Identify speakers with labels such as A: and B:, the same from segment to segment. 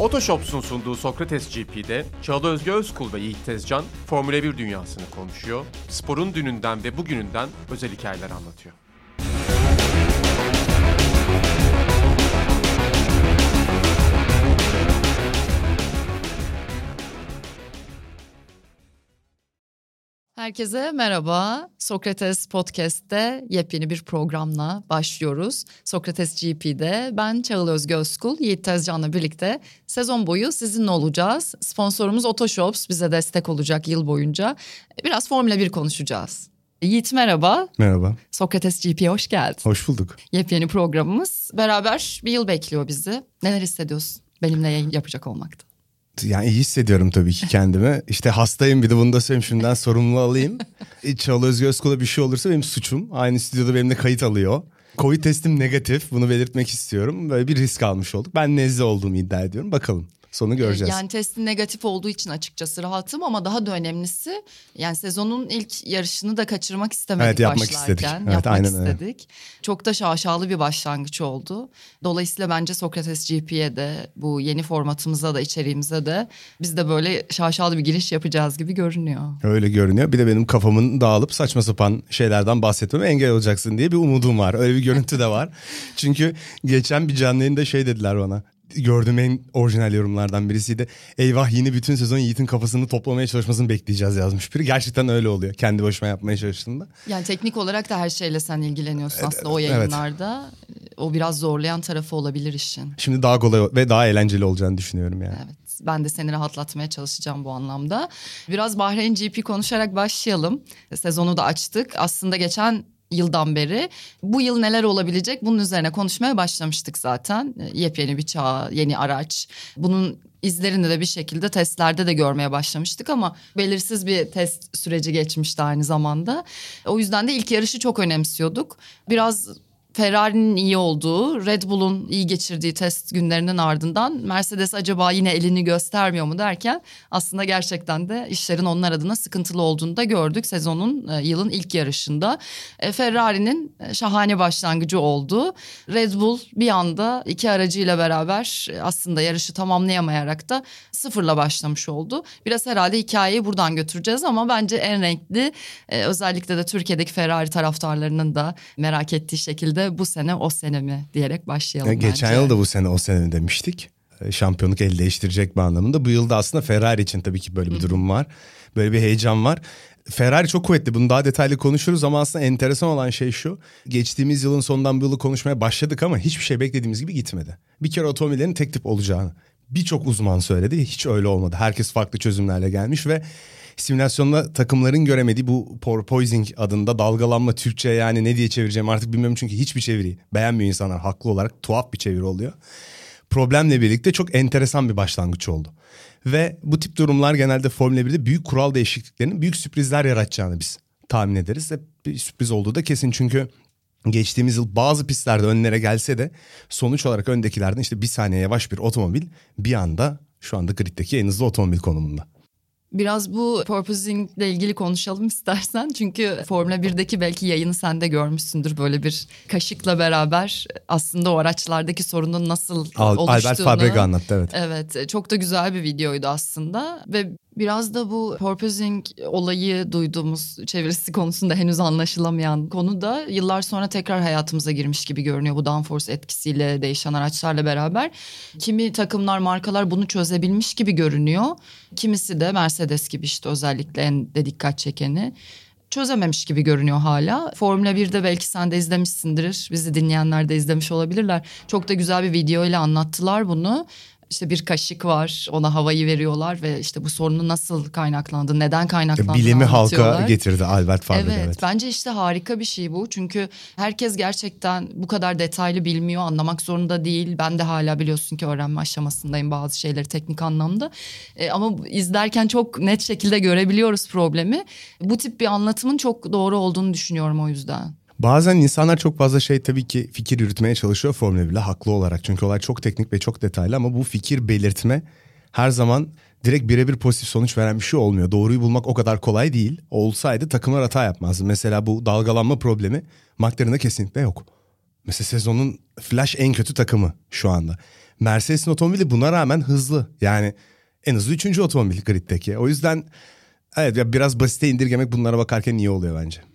A: Otoshops'un sunduğu Sokrates GP'de Çağla Özge Özkul ve Yiğit Tezcan Formula 1 dünyasını konuşuyor, sporun dününden ve bugününden özel hikayeler anlatıyor.
B: Herkese merhaba. Sokrates Podcast'te yepyeni bir programla başlıyoruz. Sokrates GP'de ben Çağıl Özkul, Yiğit Tezcan'la birlikte sezon boyu sizinle olacağız. Sponsorumuz Otoshops bize destek olacak yıl boyunca. Biraz Formula 1 konuşacağız. Yiğit merhaba.
C: Merhaba.
B: Sokrates GP'ye hoş geldin.
C: Hoş bulduk.
B: Yepyeni programımız. Beraber bir yıl bekliyor bizi. Neler hissediyorsun benimle yayın yapacak olmakta?
C: Yani iyi hissediyorum tabii ki kendimi. İşte hastayım bir de bunu da söyleyeyim şimdiden sorumlu alayım. E, Çağla Özgü Özkul'a bir şey olursa benim suçum. Aynı stüdyoda benimle kayıt alıyor. Covid testim negatif bunu belirtmek istiyorum. Böyle bir risk almış olduk. Ben nezle olduğumu iddia ediyorum. Bakalım. Sonu göreceğiz.
B: Yani testin negatif olduğu için açıkçası rahatım ama daha da önemlisi yani sezonun ilk yarışını da kaçırmak istemedik
C: evet, yapmak
B: başlarken.
C: Istedik. Evet,
B: yapmak
C: aynen
B: istedik.
C: Öyle.
B: Çok da şaşalı bir başlangıç oldu. Dolayısıyla bence Sokrates GP'ye de bu yeni formatımıza da içeriğimize de biz de böyle şaşalı bir giriş yapacağız gibi görünüyor.
C: Öyle görünüyor. Bir de benim kafamın dağılıp saçma sapan şeylerden bahsetmeme engel olacaksın diye bir umudum var. Öyle bir görüntü de var. Çünkü geçen bir canlı yayında şey dediler bana gördüğüm en orijinal yorumlardan birisiydi. Eyvah yine bütün sezon Yiğit'in kafasını toplamaya çalışmasını bekleyeceğiz yazmış biri. Gerçekten öyle oluyor kendi başıma yapmaya çalıştığımda.
B: Yani teknik olarak da her şeyle sen ilgileniyorsun aslında o yayınlarda. Evet. O biraz zorlayan tarafı olabilir işin.
C: Şimdi daha kolay ve daha eğlenceli olacağını düşünüyorum yani.
B: Evet ben de seni rahatlatmaya çalışacağım bu anlamda. Biraz Bahreyn GP konuşarak başlayalım. Sezonu da açtık. Aslında geçen yıldan beri bu yıl neler olabilecek bunun üzerine konuşmaya başlamıştık zaten. E, yepyeni bir çağ, yeni araç. Bunun izlerini de bir şekilde testlerde de görmeye başlamıştık ama belirsiz bir test süreci geçmişti aynı zamanda. O yüzden de ilk yarışı çok önemsiyorduk. Biraz Ferrari'nin iyi olduğu, Red Bull'un iyi geçirdiği test günlerinin ardından Mercedes acaba yine elini göstermiyor mu derken aslında gerçekten de işlerin onlar adına sıkıntılı olduğunu da gördük sezonun e, yılın ilk yarışında. E, Ferrari'nin e, şahane başlangıcı oldu. Red Bull bir anda iki aracıyla beraber aslında yarışı tamamlayamayarak da sıfırla başlamış oldu. Biraz herhalde hikayeyi buradan götüreceğiz ama bence en renkli özellikle de Türkiye'deki Ferrari taraftarlarının da merak ettiği şekilde bu sene o sene mi diyerek başlayalım
C: yani Geçen
B: bence.
C: yıl da bu sene o sene mi demiştik. E, şampiyonluk el değiştirecek bir anlamında. Bu yılda aslında Ferrari için tabii ki böyle bir durum var. Böyle bir heyecan var. Ferrari çok kuvvetli. Bunu daha detaylı konuşuruz ama aslında enteresan olan şey şu. Geçtiğimiz yılın sonundan bu yılı konuşmaya başladık ama hiçbir şey beklediğimiz gibi gitmedi. Bir kere otomobillerin tek tip olacağını birçok uzman söyledi. Hiç öyle olmadı. Herkes farklı çözümlerle gelmiş ve simülasyonda takımların göremediği bu porpoising adında dalgalanma Türkçe yani ne diye çevireceğim artık bilmiyorum çünkü hiçbir çeviri beğenmiyor insanlar haklı olarak tuhaf bir çeviri oluyor. Problemle birlikte çok enteresan bir başlangıç oldu. Ve bu tip durumlar genelde Formula 1'de büyük kural değişikliklerinin büyük sürprizler yaratacağını biz tahmin ederiz. Ve bir sürpriz olduğu da kesin çünkü geçtiğimiz yıl bazı pistlerde önlere gelse de sonuç olarak öndekilerden işte bir saniye yavaş bir otomobil bir anda şu anda griddeki en hızlı otomobil konumunda.
B: Biraz bu purposing ile ilgili konuşalım istersen. Çünkü Formula 1'deki belki yayını sen de görmüşsündür. Böyle bir kaşıkla beraber aslında o araçlardaki sorunun nasıl Al, oluştuğunu.
C: Albert Fabrega anlattı evet.
B: Evet çok da güzel bir videoydu aslında. Ve Biraz da bu purposing olayı duyduğumuz çevirisi konusunda henüz anlaşılamayan konu da yıllar sonra tekrar hayatımıza girmiş gibi görünüyor bu downforce etkisiyle değişen araçlarla beraber. Kimi takımlar, markalar bunu çözebilmiş gibi görünüyor. Kimisi de Mercedes gibi işte özellikle en de dikkat çekeni çözememiş gibi görünüyor hala. Formula 1'de belki sen de izlemişsindir. Bizi dinleyenler de izlemiş olabilirler. Çok da güzel bir video ile anlattılar bunu işte bir kaşık var ona havayı veriyorlar ve işte bu sorunun nasıl kaynaklandı neden kaynaklandığını
C: Bilimi halka getirdi Albert Fabrega.
B: Evet,
C: evet
B: bence işte harika bir şey bu çünkü herkes gerçekten bu kadar detaylı bilmiyor anlamak zorunda değil. Ben de hala biliyorsun ki öğrenme aşamasındayım bazı şeyleri teknik anlamda e, ama izlerken çok net şekilde görebiliyoruz problemi. Bu tip bir anlatımın çok doğru olduğunu düşünüyorum o yüzden.
C: Bazen insanlar çok fazla şey tabii ki fikir yürütmeye çalışıyor Formula 1'le haklı olarak. Çünkü olay çok teknik ve çok detaylı ama bu fikir belirtme her zaman direkt birebir pozitif sonuç veren bir şey olmuyor. Doğruyu bulmak o kadar kolay değil. Olsaydı takımlar hata yapmazdı. Mesela bu dalgalanma problemi McLaren'da kesinlikle yok. Mesela sezonun flash en kötü takımı şu anda. Mercedes'in otomobili buna rağmen hızlı. Yani en hızlı üçüncü otomobil griddeki. O yüzden evet ya biraz basite indirgemek bunlara bakarken iyi oluyor bence.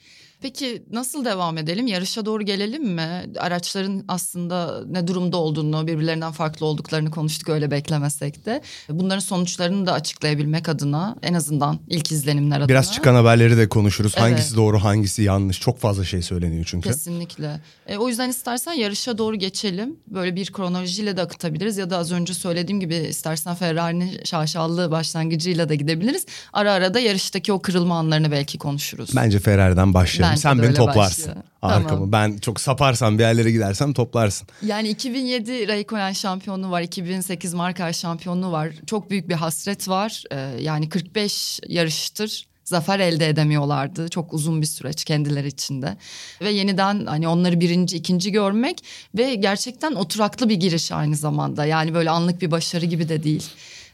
B: Peki nasıl devam edelim? Yarışa doğru gelelim mi? Araçların aslında ne durumda olduğunu, birbirlerinden farklı olduklarını konuştuk öyle beklemesek de. Bunların sonuçlarını da açıklayabilmek adına en azından ilk izlenimler adına.
C: Biraz çıkan haberleri de konuşuruz.
B: Evet.
C: Hangisi doğru, hangisi yanlış. Çok fazla şey söyleniyor çünkü.
B: Kesinlikle. E, o yüzden istersen yarışa doğru geçelim. Böyle bir kronolojiyle de akıtabiliriz ya da az önce söylediğim gibi istersen Ferrari'nin şaşalı başlangıcıyla da gidebiliriz. Ara ara da yarıştaki o kırılma anlarını belki konuşuruz.
C: Bence Ferrari'den başlayalım.
B: Bence
C: Sen beni toplarsın
B: başlıyor.
C: arkamı.
B: Tamam.
C: Ben çok saparsam bir yerlere gidersem toplarsın.
B: Yani 2007 Raikkonen şampiyonluğu var, 2008 Markar şampiyonluğu var. Çok büyük bir hasret var. Ee, yani 45 yarıştır zafer elde edemiyorlardı. Çok uzun bir süreç kendileri içinde. Ve yeniden hani onları birinci, ikinci görmek ve gerçekten oturaklı bir giriş aynı zamanda. Yani böyle anlık bir başarı gibi de değil.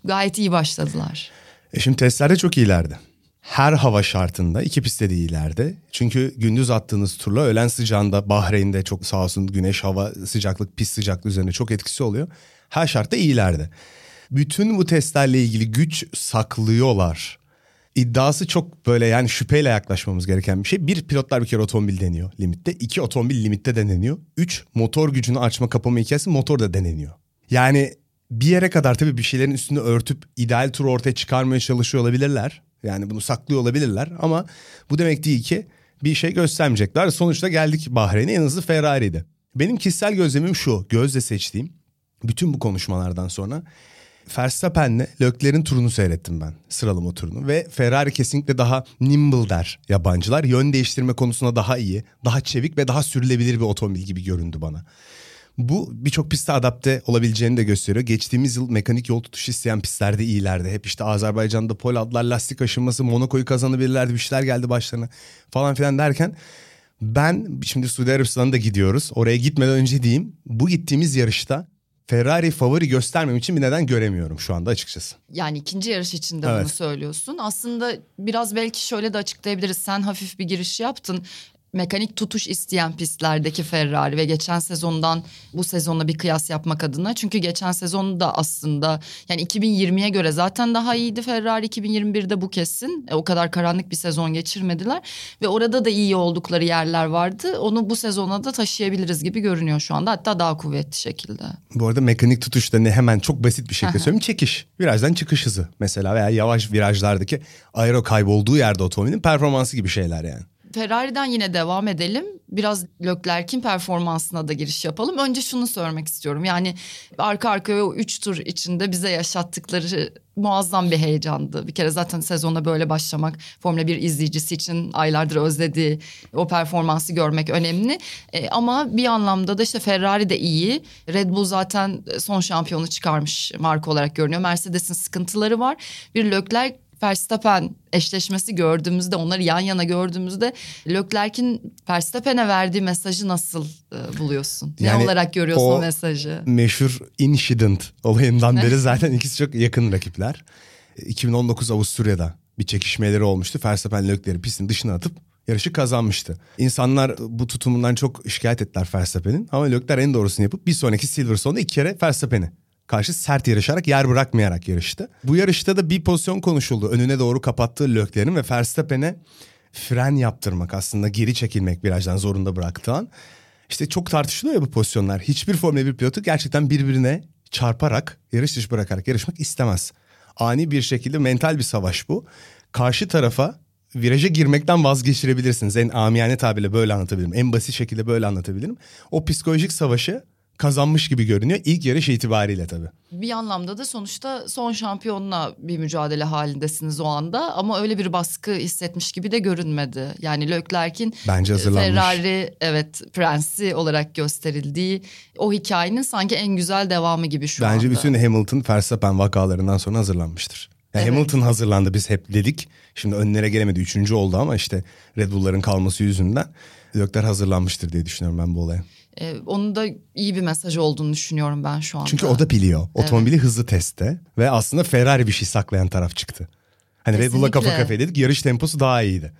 B: Gayet iyi başladılar.
C: E şimdi testlerde çok iyilerdi. Her hava şartında iki pistte de iyilerdi. Çünkü gündüz attığınız turla öğlen sıcağında Bahreyn'de çok sağ olsun güneş hava sıcaklık pist sıcaklığı üzerine çok etkisi oluyor. Her şartta iyilerdi. Bütün bu testlerle ilgili güç saklıyorlar. İddiası çok böyle yani şüpheyle yaklaşmamız gereken bir şey. Bir pilotlar bir kere otomobil deniyor limitte. İki otomobil limitte deneniyor. Üç motor gücünü açma kapama hikayesi motor da deneniyor. Yani bir yere kadar tabii bir şeylerin üstünü örtüp ideal turu ortaya çıkarmaya çalışıyor olabilirler. Yani bunu saklıyor olabilirler ama bu demek değil ki bir şey göstermeyecekler. Sonuçta geldik Bahreyn'e en hızlı Ferrari'ydi. Benim kişisel gözlemim şu gözle seçtiğim bütün bu konuşmalardan sonra Verstappen'le Leclerc'in turunu seyrettim ben sıralama turunu ve Ferrari kesinlikle daha nimble der yabancılar. Yön değiştirme konusunda daha iyi, daha çevik ve daha sürülebilir bir otomobil gibi göründü bana. Bu birçok piste adapte olabileceğini de gösteriyor. Geçtiğimiz yıl mekanik yol tutuşu isteyen pistlerde iyilerdi. Hep işte Azerbaycan'da pol aldılar, lastik aşınması, Monaco'yu kazanabilirlerdi, bir şeyler geldi başlarına falan filan derken ben şimdi Suudi Arabistan'a da gidiyoruz. Oraya gitmeden önce diyeyim bu gittiğimiz yarışta Ferrari favori göstermem için bir neden göremiyorum şu anda açıkçası.
B: Yani ikinci yarış için de
C: Evet.
B: bunu söylüyorsun. Aslında biraz belki şöyle de açıklayabiliriz. Sen hafif bir giriş yaptın. Mekanik tutuş isteyen pistlerdeki Ferrari ve geçen sezondan bu sezonla bir kıyas yapmak adına. Çünkü geçen sezon da aslında yani 2020'ye göre zaten daha iyiydi Ferrari 2021'de bu kesin. E, o kadar karanlık bir sezon geçirmediler ve orada da iyi oldukları yerler vardı. Onu bu sezona da taşıyabiliriz gibi görünüyor şu anda. Hatta daha kuvvetli şekilde.
C: Bu arada mekanik tutuşta ne hemen çok basit bir şekilde söyleyeyim. Çekiş. Virajdan çıkış hızı mesela veya yavaş virajlardaki aero kaybolduğu yerde otomobilin performansı gibi şeyler yani.
B: Ferrari'den yine devam edelim. Biraz Leclerc'in performansına da giriş yapalım. Önce şunu sormak istiyorum. Yani arka arkaya o üç tur içinde bize yaşattıkları muazzam bir heyecandı. Bir kere zaten sezona böyle başlamak Formula 1 izleyicisi için aylardır özlediği o performansı görmek önemli. E, ama bir anlamda da işte Ferrari de iyi. Red Bull zaten son şampiyonu çıkarmış marka olarak görünüyor. Mercedes'in sıkıntıları var. Bir Leclerc Verstappen eşleşmesi gördüğümüzde onları yan yana gördüğümüzde Leclerc'in Verstappen'e verdiği mesajı nasıl e, buluyorsun? Ne
C: Yani
B: olarak görüyorsun o,
C: o-
B: mesajı?
C: Meşhur incident olayından beri zaten ikisi çok yakın rakipler. 2019 Avusturya'da bir çekişmeleri olmuştu. Verstappen Leclerc'i pistin dışına atıp yarışı kazanmıştı. İnsanlar bu tutumundan çok şikayet ettiler Verstappen'in. Ama Leclerc en doğrusunu yapıp bir sonraki Silverstone'da iki kere Verstappen'i karşı sert yarışarak yer bırakmayarak yarıştı. Bu yarışta da bir pozisyon konuşuldu. Önüne doğru kapattığı Leclerc'in ve Verstappen'e fren yaptırmak aslında geri çekilmek virajdan zorunda bıraktığı an. İşte çok tartışılıyor ya bu pozisyonlar. Hiçbir Formula 1 pilotu gerçekten birbirine çarparak, yarış dışı bırakarak yarışmak istemez. Ani bir şekilde mental bir savaş bu. Karşı tarafa viraja girmekten vazgeçirebilirsiniz. En amiyane tabirle böyle anlatabilirim. En basit şekilde böyle anlatabilirim. O psikolojik savaşı kazanmış gibi görünüyor ilk yarış itibariyle tabii.
B: Bir anlamda da sonuçta son şampiyonla bir mücadele halindesiniz o anda ama öyle bir baskı hissetmiş gibi de görünmedi. Yani Leclerc'in
C: Bence hazırlanmış.
B: Ferrari evet prensi olarak gösterildiği o hikayenin sanki en güzel devamı gibi şu
C: Bence
B: anda.
C: bütün Hamilton Verstappen vakalarından sonra hazırlanmıştır. Yani
B: Evet.
C: Hamilton hazırlandı biz hep dedik. Şimdi önlere gelemedi. Üçüncü oldu ama işte Red Bull'ların kalması yüzünden Leclerc hazırlanmıştır diye düşünüyorum ben bu olaya.
B: Ee, onun da iyi bir mesaj olduğunu düşünüyorum ben şu anda.
C: Çünkü o da biliyor. Otomobili hızlı testte ve aslında Ferrari bir şey saklayan taraf çıktı. Hani Red Bull'la kafa kafaya dedik yarış temposu daha iyiydi.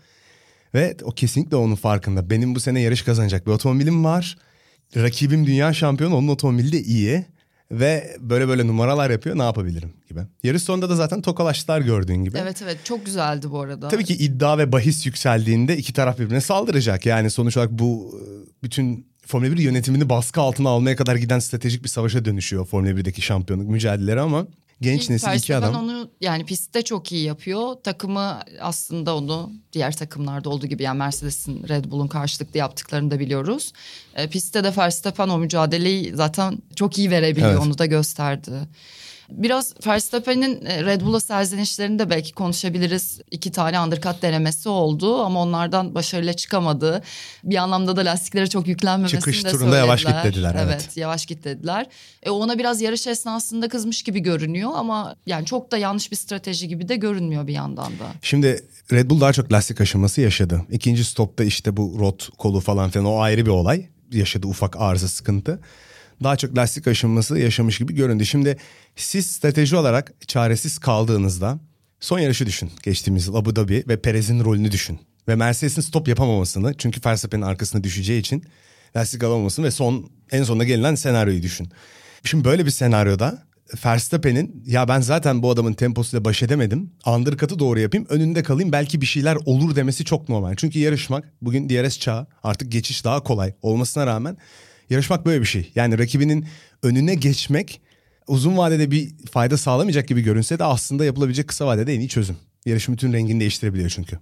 C: Ve o kesinlikle onun farkında. Benim bu sene yarış kazanacak bir otomobilim var. rakibim dünya şampiyonu onun otomobili de iyi ve böyle böyle numaralar yapıyor ne yapabilirim gibi. Yarış sonunda da zaten tokalaştılar gördüğün gibi.
B: Evet evet çok güzeldi bu arada.
C: Tabii ki iddia ve bahis yükseldiğinde iki taraf birbirine saldıracak. Yani sonuç olarak bu e, bütün Formula 1 yönetimini baskı altına almaya kadar giden stratejik bir savaşa dönüşüyor Formula 1'deki şampiyonluk mücadeleleri ama genç
B: Ki
C: nesil iki adam.
B: onu yani pistte çok iyi yapıyor. Takımı aslında onu diğer takımlarda olduğu gibi yani Mercedes'in Red Bull'un karşılıklı yaptıklarını da biliyoruz. E, pistte de Verstappen o mücadeleyi zaten çok iyi verebiliyor
C: Evet.
B: onu da gösterdi. Biraz Verstappen'in e, Red Bull'a serzenişlerini de belki konuşabiliriz. İki tane undercut denemesi oldu ama onlardan başarıyla çıkamadı. Bir anlamda da lastiklere çok yüklenmemesini
C: Çıkış
B: de
C: turunda yavaş git dediler, evet.
B: evet yavaş git dediler. E, ona biraz yarış esnasında kızmış gibi görünüyor ama yani çok da yanlış bir strateji gibi de görünmüyor bir yandan da.
C: Şimdi Red Bull daha çok lastik aşınması yaşadı. İkinci stopta işte bu rot kolu falan filan o ayrı bir olay. Yaşadı ufak arıza sıkıntı. Daha çok lastik aşınması yaşamış gibi göründü. Şimdi siz strateji olarak çaresiz kaldığınızda son yarışı düşün. Geçtiğimiz yıl Abu Dhabi ve Perez'in rolünü düşün. Ve Mercedes'in stop yapamamasını çünkü Verstappen'in arkasına düşeceği için lastik alamamasını ve son en sonunda gelinen senaryoyu düşün. Şimdi böyle bir senaryoda Verstappen'in ya ben zaten bu adamın temposuyla baş edemedim. Undercut'ı doğru yapayım önünde kalayım belki bir şeyler olur demesi çok normal. Çünkü yarışmak bugün DRS çağı artık geçiş daha kolay olmasına rağmen yarışmak böyle bir şey. Yani rakibinin önüne geçmek uzun vadede bir fayda sağlamayacak gibi görünse de aslında yapılabilecek kısa vadede en iyi çözüm. Yarışın bütün rengini değiştirebiliyor çünkü.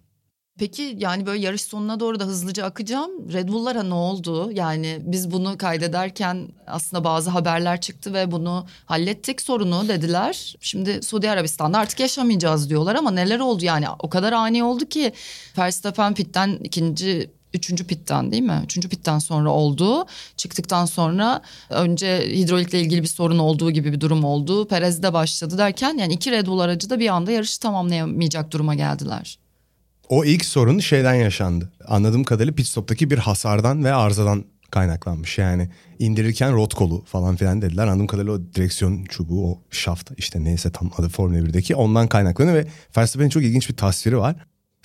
B: Peki yani böyle yarış sonuna doğru da hızlıca akacağım. Red Bull'lara ne oldu? Yani biz bunu kaydederken aslında bazı haberler çıktı ve bunu hallettik sorunu dediler. Şimdi Suudi Arabistan'da artık yaşamayacağız diyorlar ama neler oldu yani o kadar ani oldu ki Verstappen pitten ikinci üçüncü pitten değil mi? Üçüncü pitten sonra oldu. Çıktıktan sonra önce hidrolikle ilgili bir sorun olduğu gibi bir durum oldu. Perez'de başladı derken yani iki Red Bull aracı da bir anda yarışı tamamlayamayacak duruma geldiler.
C: O ilk sorun şeyden yaşandı. Anladığım kadarıyla pit stop'taki bir hasardan ve arızadan kaynaklanmış. Yani indirirken rot kolu falan filan dediler. Anladığım kadarıyla o direksiyon çubuğu, o şaft işte neyse tam adı Formula 1'deki ondan kaynaklanıyor ve Verstappen'in çok ilginç bir tasviri var.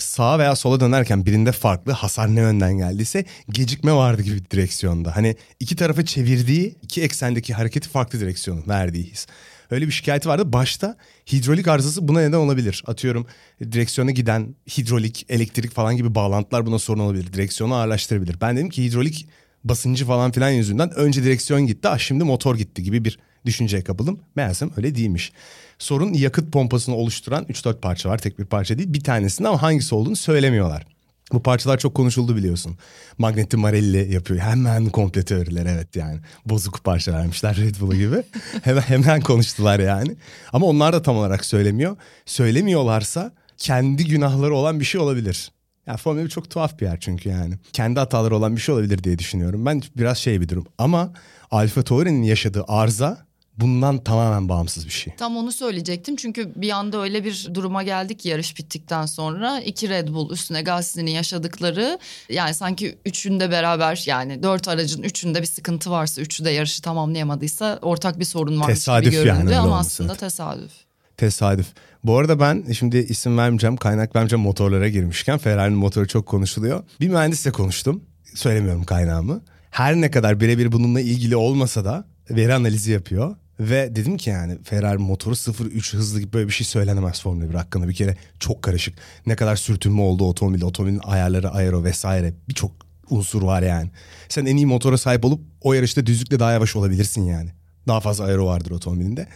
C: Sağa veya sola dönerken birinde farklı hasar ne yönden geldiyse gecikme vardı gibi direksiyonda. Hani iki tarafa çevirdiği iki eksendeki hareketi farklı direksiyonun verdiği his. Öyle bir şikayeti vardı. Başta hidrolik arızası buna neden olabilir. Atıyorum direksiyona giden hidrolik, elektrik falan gibi bağlantılar buna sorun olabilir. Direksiyonu ağırlaştırabilir. Ben dedim ki hidrolik basıncı falan filan yüzünden önce direksiyon gitti ah şimdi motor gitti gibi bir düşünceye kapıldım. Meğersem öyle değilmiş. Sorun yakıt pompasını oluşturan 3-4 parça var. Tek bir parça değil. Bir tanesinde ama hangisi olduğunu söylemiyorlar. Bu parçalar çok konuşuldu biliyorsun. Magneti Marelli yapıyor. Hemen komple teoriler evet yani. Bozuk parça vermişler Red Bull'a gibi. hemen, hemen konuştular yani. Ama onlar da tam olarak söylemiyor. Söylemiyorlarsa kendi günahları olan bir şey olabilir. Ya Formula 1 çok tuhaf bir yer çünkü yani. Kendi hataları olan bir şey olabilir diye düşünüyorum. Ben biraz şey bir durum. Ama Alfa Tauri'nin yaşadığı arıza bundan tamamen bağımsız bir şey.
B: Tam onu söyleyecektim çünkü bir anda öyle bir duruma geldik yarış bittikten sonra iki Red Bull üstüne Gasly'nin yaşadıkları yani sanki üçünde beraber yani dört aracın üçünde bir sıkıntı varsa üçü de yarışı tamamlayamadıysa ortak bir sorun varmış
C: Tesadüf
B: gibi göründü
C: yani
B: ama aslında tesadüf.
C: Tesadüf. Bu arada ben şimdi isim vermeyeceğim, kaynak vermeyeceğim motorlara girmişken Ferrari'nin motoru çok konuşuluyor. Bir mühendisle konuştum. Söylemiyorum kaynağımı. Her ne kadar birebir bununla ilgili olmasa da veri analizi yapıyor. Ve dedim ki yani Ferrari motoru 0-3 hızlı gibi böyle bir şey söylenemez Formula 1 hakkında. Bir kere çok karışık. Ne kadar sürtünme oldu otomobilde, otomobilin ayarları, aero vesaire birçok unsur var yani. Sen en iyi motora sahip olup o yarışta düzlükle daha yavaş olabilirsin yani. Daha fazla aero vardır otomobilinde.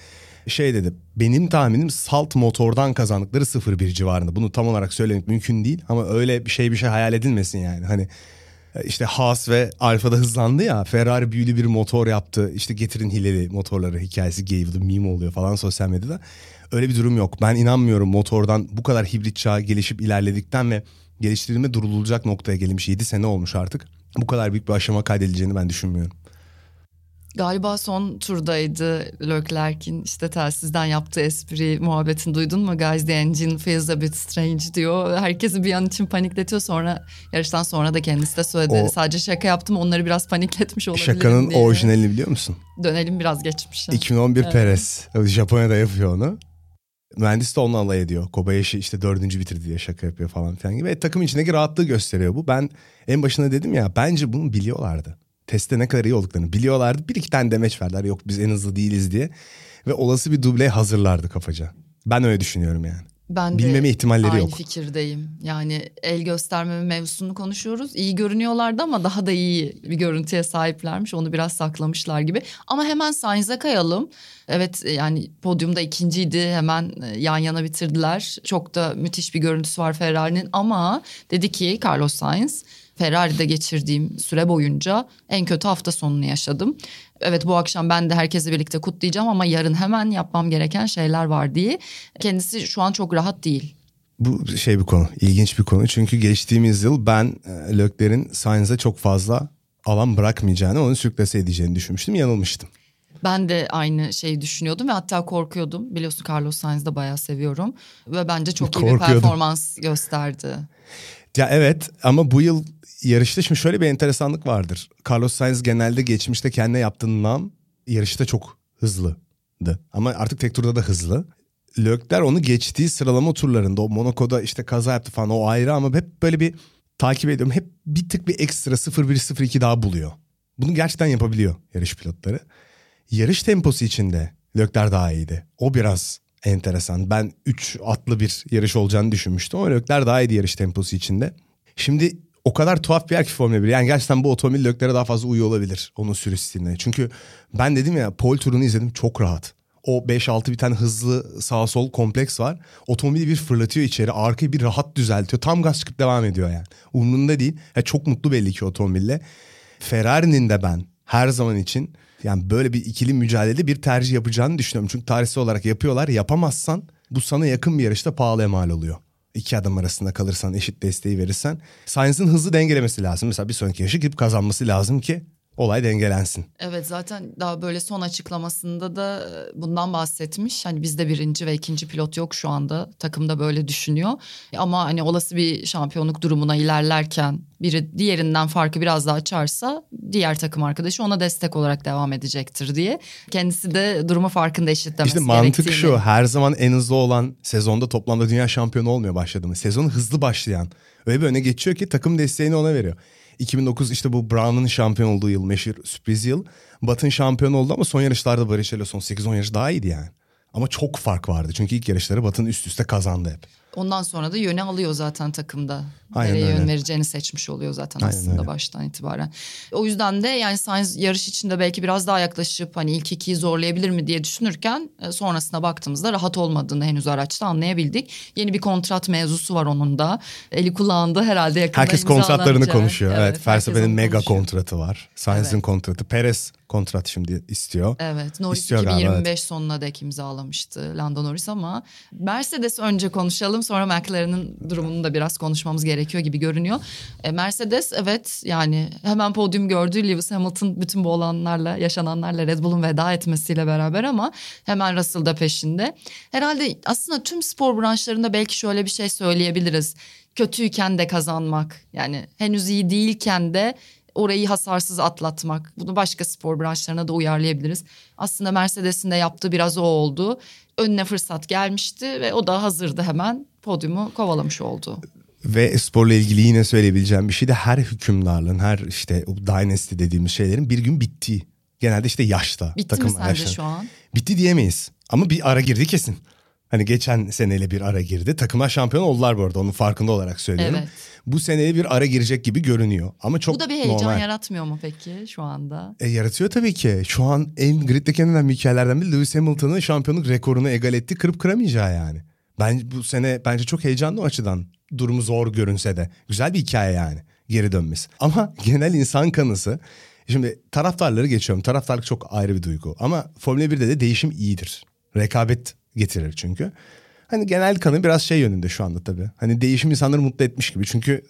C: Şey dedi benim tahminim salt motordan kazandıkları 0-1 civarında. Bunu tam olarak söylemek mümkün değil ama öyle bir şey bir şey hayal edilmesin yani. Hani işte Haas ve Alfa'da hızlandı ya Ferrari büyülü bir motor yaptı. İşte getirin hileli motorları hikayesi gave meme oluyor falan sosyal medyada. Öyle bir durum yok. Ben inanmıyorum motordan bu kadar hibrit çağ gelişip ilerledikten ve geliştirilme durulacak noktaya gelmiş 7 sene olmuş artık. Bu kadar büyük bir aşama kaydedileceğini ben düşünmüyorum.
B: Galiba son turdaydı Leclerc'in işte telsizden yaptığı espri muhabbetini duydun mu? Guys the engine feels a bit strange diyor. Herkesi bir an için panikletiyor sonra yarıştan sonra da kendisi de söyledi.
C: O-
B: Sadece şaka yaptım onları biraz panikletmiş olabilirim
C: Şakanın
B: diye.
C: orijinalini biliyor musun?
B: Dönelim biraz geçmişe.
C: 2011
B: Evet.
C: Perez. Japonya'da yapıyor onu. Mühendis de onunla alay ediyor. Kobayashi işte dördüncü bitirdi diye şaka yapıyor falan filan gibi. E, takım içindeki rahatlığı gösteriyor bu. Ben en başında dedim ya bence bunu biliyorlardı. Testte ne kadar iyi olduklarını biliyorlardı. Bir iki tane demeç verdiler yok biz en hızlı değiliz diye. Ve olası bir dubleye hazırlardı kafaca. Ben öyle düşünüyorum yani.
B: Ben
C: Bilmeme
B: de
C: ihtimalleri
B: aynı
C: yok.
B: fikirdeyim. Yani el göstermeme mevzusunu konuşuyoruz. İyi görünüyorlardı ama daha da iyi bir görüntüye sahiplermiş. Onu biraz saklamışlar gibi. Ama hemen Sainz'e kayalım. Evet yani podyumda ikinciydi. Hemen e, yan yana bitirdiler. Çok da müthiş bir görüntüsü var Ferrari'nin. Ama dedi ki Carlos Sainz Ferrari'de geçirdiğim süre boyunca en kötü hafta sonunu yaşadım. Evet bu akşam ben de herkesle birlikte kutlayacağım ama yarın hemen yapmam gereken şeyler var diye. Kendisi şu an çok rahat değil.
C: Bu şey bir konu, ilginç bir konu. Çünkü geçtiğimiz yıl ben e, Lökler'in Sainz'e çok fazla alan bırakmayacağını, onu sürklase edeceğini düşünmüştüm. Yanılmıştım.
B: Ben de aynı şeyi düşünüyordum ve hatta korkuyordum. Biliyorsun Carlos Sainz'ı da bayağı seviyorum. Ve bence çok iyi bir performans gösterdi.
C: Ya evet ama bu yıl yarışta şimdi şöyle bir enteresanlık vardır. Carlos Sainz genelde geçmişte kendine yaptığı nam yarışta çok hızlıydı. Ama artık tek turda da hızlı. Lökler onu geçtiği sıralama turlarında o Monaco'da işte kaza yaptı falan o ayrı ama hep böyle bir takip ediyorum. Hep bir tık bir ekstra 0-1-0-2 daha buluyor. Bunu gerçekten yapabiliyor yarış pilotları. Yarış temposu içinde Lökler daha iyiydi. O biraz enteresan. Ben 3 atlı bir yarış olacağını düşünmüştüm ama Lökler daha iyiydi yarış temposu içinde. Şimdi o kadar tuhaf bir yer ki Formula 1. Yani gerçekten bu otomobil Lökler'e daha fazla uyuyor olabilir onun sürüş. Çünkü ben dedim ya pole turunu izledim çok rahat. O 5-6 bir tane hızlı sağ sol kompleks var. Otomobili bir fırlatıyor içeri. Arkayı bir rahat düzeltiyor. Tam gaz çıkıp devam ediyor yani. Umrunda değil. Ya çok mutlu belli ki otomobille. Ferrari'nin de ben her zaman için yani böyle bir ikili mücadelede bir tercih yapacağını düşünüyorum. Çünkü tarihsel olarak yapıyorlar. Yapamazsan bu sana yakın bir yarışta pahalıya mal oluyor. İki adam arasında kalırsan eşit desteği verirsen. Sainz'ın hızlı dengelemesi lazım. Mesela bir sonraki yarışı gidip kazanması lazım ki olay dengelensin.
B: Evet zaten daha böyle son açıklamasında da e, bundan bahsetmiş. Hani bizde birinci ve ikinci pilot yok şu anda. Takımda böyle düşünüyor. Ama hani olası bir şampiyonluk durumuna ilerlerken biri diğerinden farkı biraz daha açarsa diğer takım arkadaşı ona destek olarak devam edecektir diye. Kendisi de durumu farkında eşitlemesi
C: İşte mantık
B: gerektiğini-
C: şu her zaman en hızlı olan sezonda toplamda dünya şampiyonu olmuyor başladığımız. Sezonu hızlı başlayan öyle bir öne geçiyor ki takım desteğini ona veriyor. 2009 işte bu Brown'un şampiyon olduğu yıl meşhur sürpriz yıl. Batın şampiyon oldu ama son yarışlarda Barrichello son 8-10 yarış daha iyiydi yani. Ama çok fark vardı çünkü ilk yarışları Batın üst üste kazandı hep.
B: Ondan sonra da yöne alıyor zaten takımda.
C: Aynen
B: Nereye
C: öyle.
B: yön vereceğini seçmiş oluyor zaten
C: Aynen
B: aslında
C: öyle.
B: baştan itibaren. O yüzden de yani Sainz yarış içinde belki biraz daha yaklaşıp hani ilk ikiyi zorlayabilir mi diye düşünürken e, sonrasına baktığımızda rahat olmadığını henüz araçta anlayabildik. Yeni bir kontrat mevzusu var onun da. Eli kulağında herhalde yakında
C: Herkes kontratlarını konuşuyor. Evet,
B: herkes
C: Verstappen'in mega
B: konuşuyor.
C: kontratı var. Sainz'in
B: Evet.
C: kontratı. Perez kontrat şimdi istiyor.
B: Evet Norris
C: İstiyor galiba,
B: 2025 sonuna dek imzalamıştı Lando Norris ama Mercedes önce konuşalım sonra McLaren'ın durumunu da biraz konuşmamız gerekiyor gibi görünüyor. E, Mercedes evet yani hemen podyum gördü Lewis Hamilton bütün bu olanlarla yaşananlarla Red Bull'un veda etmesiyle beraber ama hemen Russell da peşinde. Herhalde aslında tüm spor branşlarında belki şöyle bir şey söyleyebiliriz. Kötüyken de kazanmak yani henüz iyi değilken de orayı hasarsız atlatmak. Bunu başka spor branşlarına da uyarlayabiliriz. Aslında Mercedes'in de yaptığı biraz o oldu. Önüne fırsat gelmişti ve o da hazırdı hemen podyumu kovalamış oldu.
C: Ve sporla ilgili yine söyleyebileceğim bir şey de her hükümdarlığın, her işte o dynasty dediğimiz şeylerin bir gün bittiği. Genelde işte yaşta.
B: Bitti
C: takım
B: mi sence
C: yaşta.
B: şu an?
C: Bitti diyemeyiz. Ama bir ara girdi kesin. Hani geçen seneyle bir ara girdi. Takımlar şampiyon oldular bu arada. Onun farkında olarak söylüyorum.
B: Evet.
C: Bu seneye bir ara girecek gibi görünüyor. Ama çok
B: Bu da bir heyecan
C: normal.
B: yaratmıyor mu peki şu anda?
C: E, yaratıyor tabii ki. Şu an en griddeki en önemli hikayelerden biri Lewis Hamilton'ın şampiyonluk rekorunu egal etti. Kırıp kıramayacağı yani. Ben bu sene bence çok heyecanlı o açıdan. Durumu zor görünse de. Güzel bir hikaye yani geri dönmesi. Ama genel insan kanısı. Şimdi taraftarları geçiyorum. Taraftarlık çok ayrı bir duygu. Ama Formula 1'de de değişim iyidir. Rekabet getirir çünkü. Hani genel kanı biraz şey yönünde şu anda tabii. Hani değişim insanları mutlu etmiş gibi. Çünkü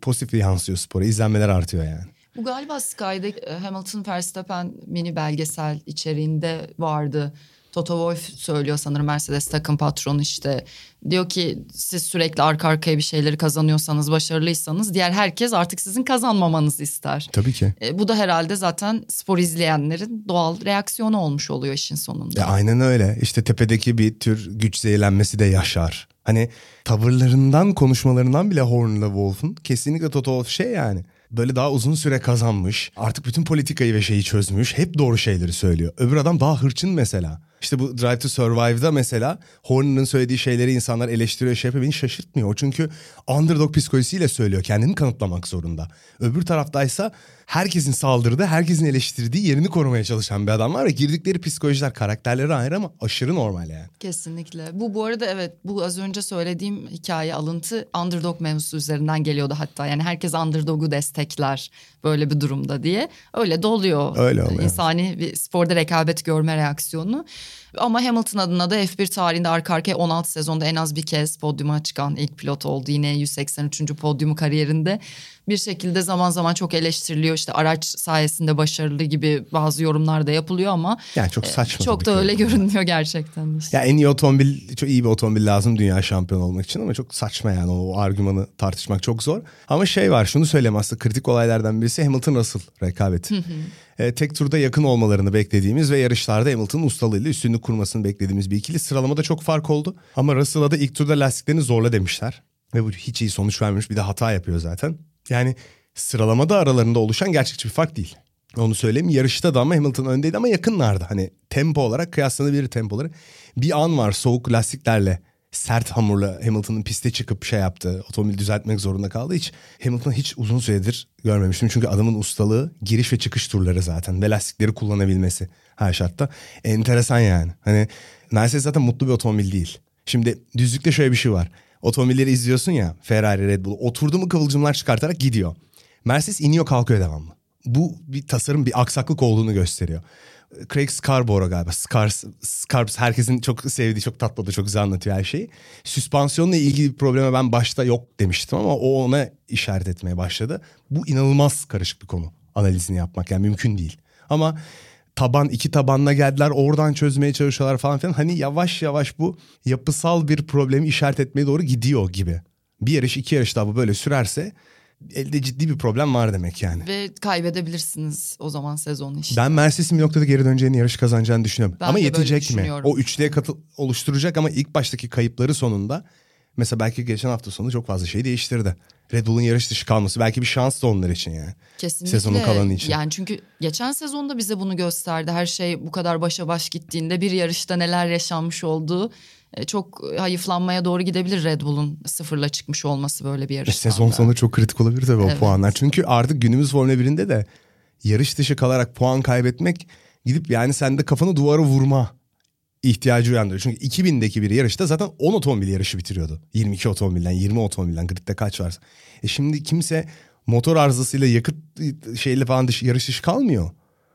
C: pozitif yansıyor spora. İzlenmeler artıyor yani.
B: Bu galiba Sky'da e, Hamilton Verstappen mini belgesel içeriğinde vardı. Toto Wolff söylüyor sanırım Mercedes takım patronu işte. Diyor ki siz sürekli arka arkaya bir şeyleri kazanıyorsanız, başarılıysanız diğer herkes artık sizin kazanmamanızı ister.
C: Tabii ki.
B: E, bu da herhalde zaten spor izleyenlerin doğal reaksiyonu olmuş oluyor işin sonunda.
C: Ya aynen öyle. İşte tepedeki bir tür güç zehirlenmesi de yaşar. Hani tavırlarından, konuşmalarından bile Horner'la Wolf'un kesinlikle Toto Wolff şey yani. böyle daha uzun süre kazanmış. Artık bütün politikayı ve şeyi çözmüş. Hep doğru şeyleri söylüyor. Öbür adam daha hırçın mesela. İşte bu Drive to Survive'da mesela Horner'ın söylediği şeyleri insanlar eleştiriyor şey yapıyor. Beni şaşırtmıyor. Çünkü underdog psikolojisiyle söylüyor. Kendini kanıtlamak zorunda. Öbür taraftaysa herkesin saldırdığı, herkesin eleştirdiği yerini korumaya çalışan bir adam var ve girdikleri psikolojiler, karakterleri ayrı ama aşırı normal yani.
B: Kesinlikle. Bu bu arada evet bu az önce söylediğim hikaye alıntı underdog mevzusu üzerinden geliyordu hatta. Yani herkes underdog'u destekler böyle bir durumda diye. Öyle de oluyor.
C: Öyle oluyor.
B: İnsani bir sporda rekabet görme reaksiyonu. Ama Hamilton adına da F1 tarihinde arka arkaya 16 sezonda en az bir kez podyuma çıkan ilk pilot oldu. Yine 183. podyumu kariyerinde. Bir şekilde zaman zaman çok eleştiriliyor. İşte araç sayesinde başarılı gibi bazı yorumlar da yapılıyor ama
C: Yani çok saçma.
B: çok da öyle görünmüyor gerçekten. Işte.
C: Ya en iyi otomobil, çok iyi bir otomobil lazım dünya şampiyonu olmak için ama çok saçma yani o, o argümanı tartışmak çok zor. Ama şey var şunu söyleyeyim aslında kritik olaylardan birisi Hamilton Russell rekabeti. E, tek turda yakın olmalarını beklediğimiz ve yarışlarda Hamilton'ın ustalığıyla üstünlük kurmasını beklediğimiz bir ikili. Sıralamada çok fark oldu ama Russell'a da ilk turda lastiklerini zorla demişler. Ve bu hiç iyi sonuç vermemiş bir de hata yapıyor zaten. Yani sıralamada aralarında oluşan gerçekçi bir fark değil. Onu söyleyeyim. Yarışta da ama Hamilton öndeydi ama yakınlardı. Hani tempo olarak kıyaslanabilir tempoları. Bir an var soğuk lastiklerle sert hamurla Hamilton'ın piste çıkıp şey yaptı. Otomobili düzeltmek zorunda kaldı. Hiç Hamilton'ı hiç uzun süredir görmemiştim. Çünkü adamın ustalığı giriş ve çıkış turları zaten. Ve lastikleri kullanabilmesi her şartta. Enteresan yani. Hani Mercedes zaten mutlu bir otomobil değil. Şimdi düzlükte şöyle bir şey var. Otomobilleri izliyorsun ya Ferrari, Red Bull. Oturdu mu kıvılcımlar çıkartarak gidiyor. Mercedes iniyor kalkıyor devamlı. Bu bir tasarım bir aksaklık olduğunu gösteriyor. Craig Scarborough galiba. Scars, Scarbs herkesin çok sevdiği, çok tatlı çok güzel anlatıyor her şeyi. Süspansiyonla ilgili bir probleme ben başta yok demiştim ama o ona işaret etmeye başladı. Bu inanılmaz karışık bir konu analizini yapmak yani mümkün değil. Ama taban iki tabanla geldiler oradan çözmeye çalışıyorlar falan filan. Hani yavaş yavaş bu yapısal bir problemi işaret etmeye doğru gidiyor gibi. Bir yarış iki yarış daha bu böyle sürerse elde ciddi bir problem var demek yani.
B: Ve kaybedebilirsiniz o zaman sezonu işte.
C: Ben Mercedes'in bir noktada geri döneceğini, yarış kazanacağını düşünüyorum.
B: Ben
C: ama yetecek mi? O üçlüye katıl oluşturacak ama ilk baştaki kayıpları sonunda mesela belki geçen hafta sonu çok fazla şey değiştirdi. Red Bull'un yarış dışı kalması belki bir şans da onlar için yani.
B: Kesinlikle.
C: Sezonun kalanı için.
B: Yani çünkü geçen sezonda bize bunu gösterdi. Her şey bu kadar başa baş gittiğinde bir yarışta neler yaşanmış olduğu e, çok hayıflanmaya doğru gidebilir Red Bull'un sıfırla çıkmış olması böyle bir
C: E,
B: yarıştan.
C: Sezon sonu çok kritik olabilir tabii
B: Evet.
C: o puanlar. Çünkü artık günümüz Formula 1'inde de yarış dışı kalarak puan kaybetmek gidip yani sende kafanı duvara vurma ihtiyacı uyandırıyor. Çünkü 2000'deki bir yarışta zaten 10 otomobil yarışı bitiriyordu. 22 otomobilden 20 otomobilden gridde kaç varsa. E şimdi kimse motor arızasıyla yakıt şeyle falan dışı, yarış dışı kalmıyor.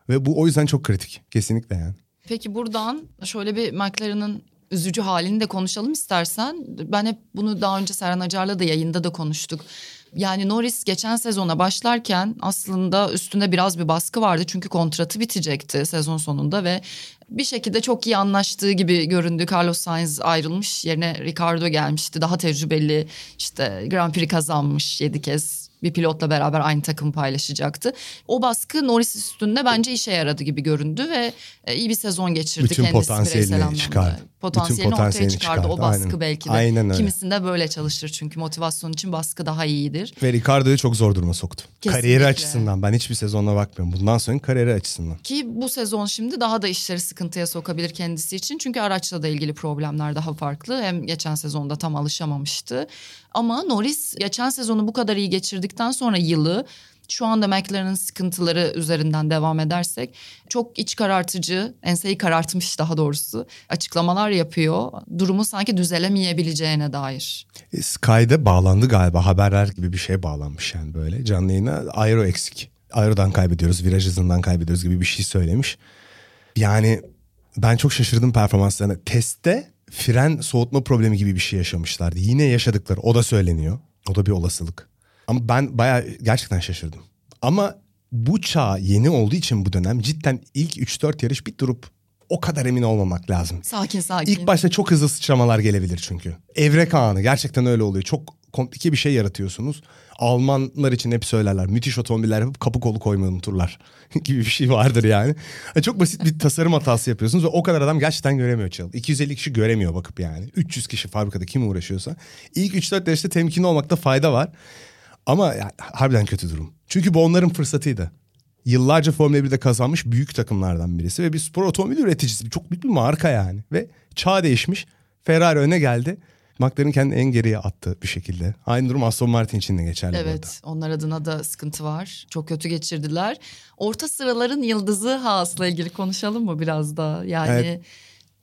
C: Ve bu o yüzden çok kritik. Kesinlikle yani.
B: Peki buradan şöyle bir McLaren'ın üzücü halini de konuşalım istersen. Ben hep bunu daha önce Serhan Acar'la da yayında da konuştuk. Yani Norris geçen sezona başlarken aslında üstünde biraz bir baskı vardı. Çünkü kontratı bitecekti sezon sonunda ve bir şekilde çok iyi anlaştığı gibi göründü. Carlos Sainz ayrılmış yerine Ricardo gelmişti. Daha tecrübeli işte Grand Prix kazanmış yedi kez bir pilotla beraber aynı takım paylaşacaktı. O baskı Norris üstünde bence işe yaradı gibi göründü ve e, iyi bir sezon geçirdi
C: Bütün
B: kendisi
C: potansiyelini
B: bireysel anlamda.
C: çıkardı.
B: Potansiyelini,
C: Bütün potansiyelini
B: ortaya çıkardı. O
C: çıkardı,
B: baskı
C: aynen.
B: belki de.
C: Aynen öyle.
B: Kimisinde böyle çalışır çünkü motivasyon için baskı daha iyidir.
C: Ve Ricardo'yu çok zor duruma soktu.
B: Kesinlikle.
C: Kariyeri açısından ben hiçbir sezonuna bakmıyorum. Bundan sonra kariyeri açısından.
B: Ki bu sezon şimdi daha da işleri sıkıntıya sokabilir kendisi için. Çünkü araçla da ilgili problemler daha farklı. Hem geçen sezonda tam alışamamıştı. Ama Norris geçen sezonu bu kadar iyi geçirdikten sonra yılı şu anda McLaren'ın sıkıntıları üzerinden devam edersek çok iç karartıcı, enseyi karartmış daha doğrusu açıklamalar yapıyor. Durumu sanki düzelemeyebileceğine dair.
C: E, Sky'da bağlandı galiba haberler gibi bir şey bağlanmış yani böyle canlı yayına aero eksik. Aero'dan kaybediyoruz viraj hızından kaybediyoruz gibi bir şey söylemiş. Yani ben çok şaşırdım performanslarına. Testte fren soğutma problemi gibi bir şey yaşamışlardı. Yine yaşadıkları o da söyleniyor. O da bir olasılık. Ama ben bayağı gerçekten şaşırdım. Ama bu çağ yeni olduğu için bu dönem cidden ilk 3-4 yarış bir durup o kadar emin olmamak lazım.
B: Sakin sakin.
C: İlk başta çok hızlı sıçramalar gelebilir çünkü. Evrek anı gerçekten öyle oluyor. Çok komplike bir şey yaratıyorsunuz. Almanlar için hep söylerler. Müthiş otomobiller yapıp kapı kolu koymayı unuturlar gibi bir şey vardır yani. Çok basit bir tasarım hatası yapıyorsunuz ve o kadar adam gerçekten göremiyor Çal. 250 kişi göremiyor bakıp yani. 300 kişi fabrikada kim uğraşıyorsa. İlk 3-4 yarışta temkinli olmakta fayda var. Ama yani, harbiden kötü durum. Çünkü bu onların fırsatıydı. Yıllarca Formula 1'de kazanmış büyük takımlardan birisi ve bir spor otomobil üreticisi. Çok büyük bir marka yani. Ve çağ değişmiş. Ferrari öne geldi. McLaren kendini en geriye attı bir şekilde. Aynı durum Aston Martin için de geçerli
B: Evet
C: burada.
B: onlar adına da sıkıntı var. Çok kötü geçirdiler. Orta sıraların yıldızı Haas'la ilgili konuşalım mı biraz da? Yani
C: Evet.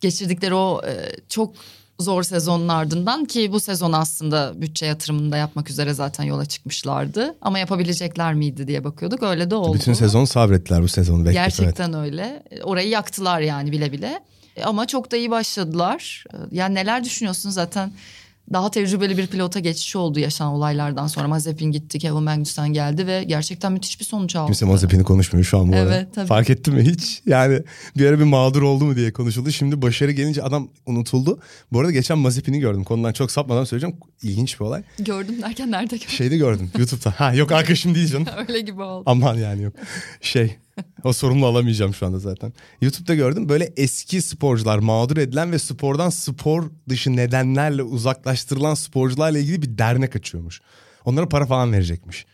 B: geçirdikleri o e, çok zor sezonun ardından ki bu sezon aslında bütçe yatırımını da yapmak üzere zaten yola çıkmışlardı. Ama yapabilecekler miydi diye bakıyorduk. Öyle de oldu.
C: Bütün sezon sabrettiler bu sezonu. bekleyip, evet.
B: Gerçekten öyle. Orayı yaktılar yani bile bile. Ama çok da iyi başladılar. E, Yani neler düşünüyorsunuz zaten daha tecrübeli bir pilota geçişi oldu yaşanan olaylardan sonra. Mazepin gitti, Kevin Magnussen geldi ve gerçekten müthiş bir sonuç aldı.
C: Kimse Mazepin'i konuşmuyor şu an bu arada.
B: Evet, tabii.
C: Fark ettin mi hiç? Yani bir ara bir mağdur oldu mu diye konuşuldu. Şimdi başarı gelince adam unutuldu. Bu arada geçen Mazepin'i gördüm. Konudan çok sapmadan söyleyeceğim. İlginç bir olay.
B: Gördüm derken nerede gördüm?
C: Şeyde gördüm YouTube'da. Ha yok arkadaşım değil canım.
B: Öyle gibi oldu.
C: Aman yani yok. Şey o sorumlu alamayacağım şu anda zaten. YouTube'da gördüm böyle eski sporcular mağdur edilen ve spordan spor dışı nedenlerle uzaklaştırılan sporcularla ilgili bir dernek açıyormuş. Onlara para falan verecekmiş.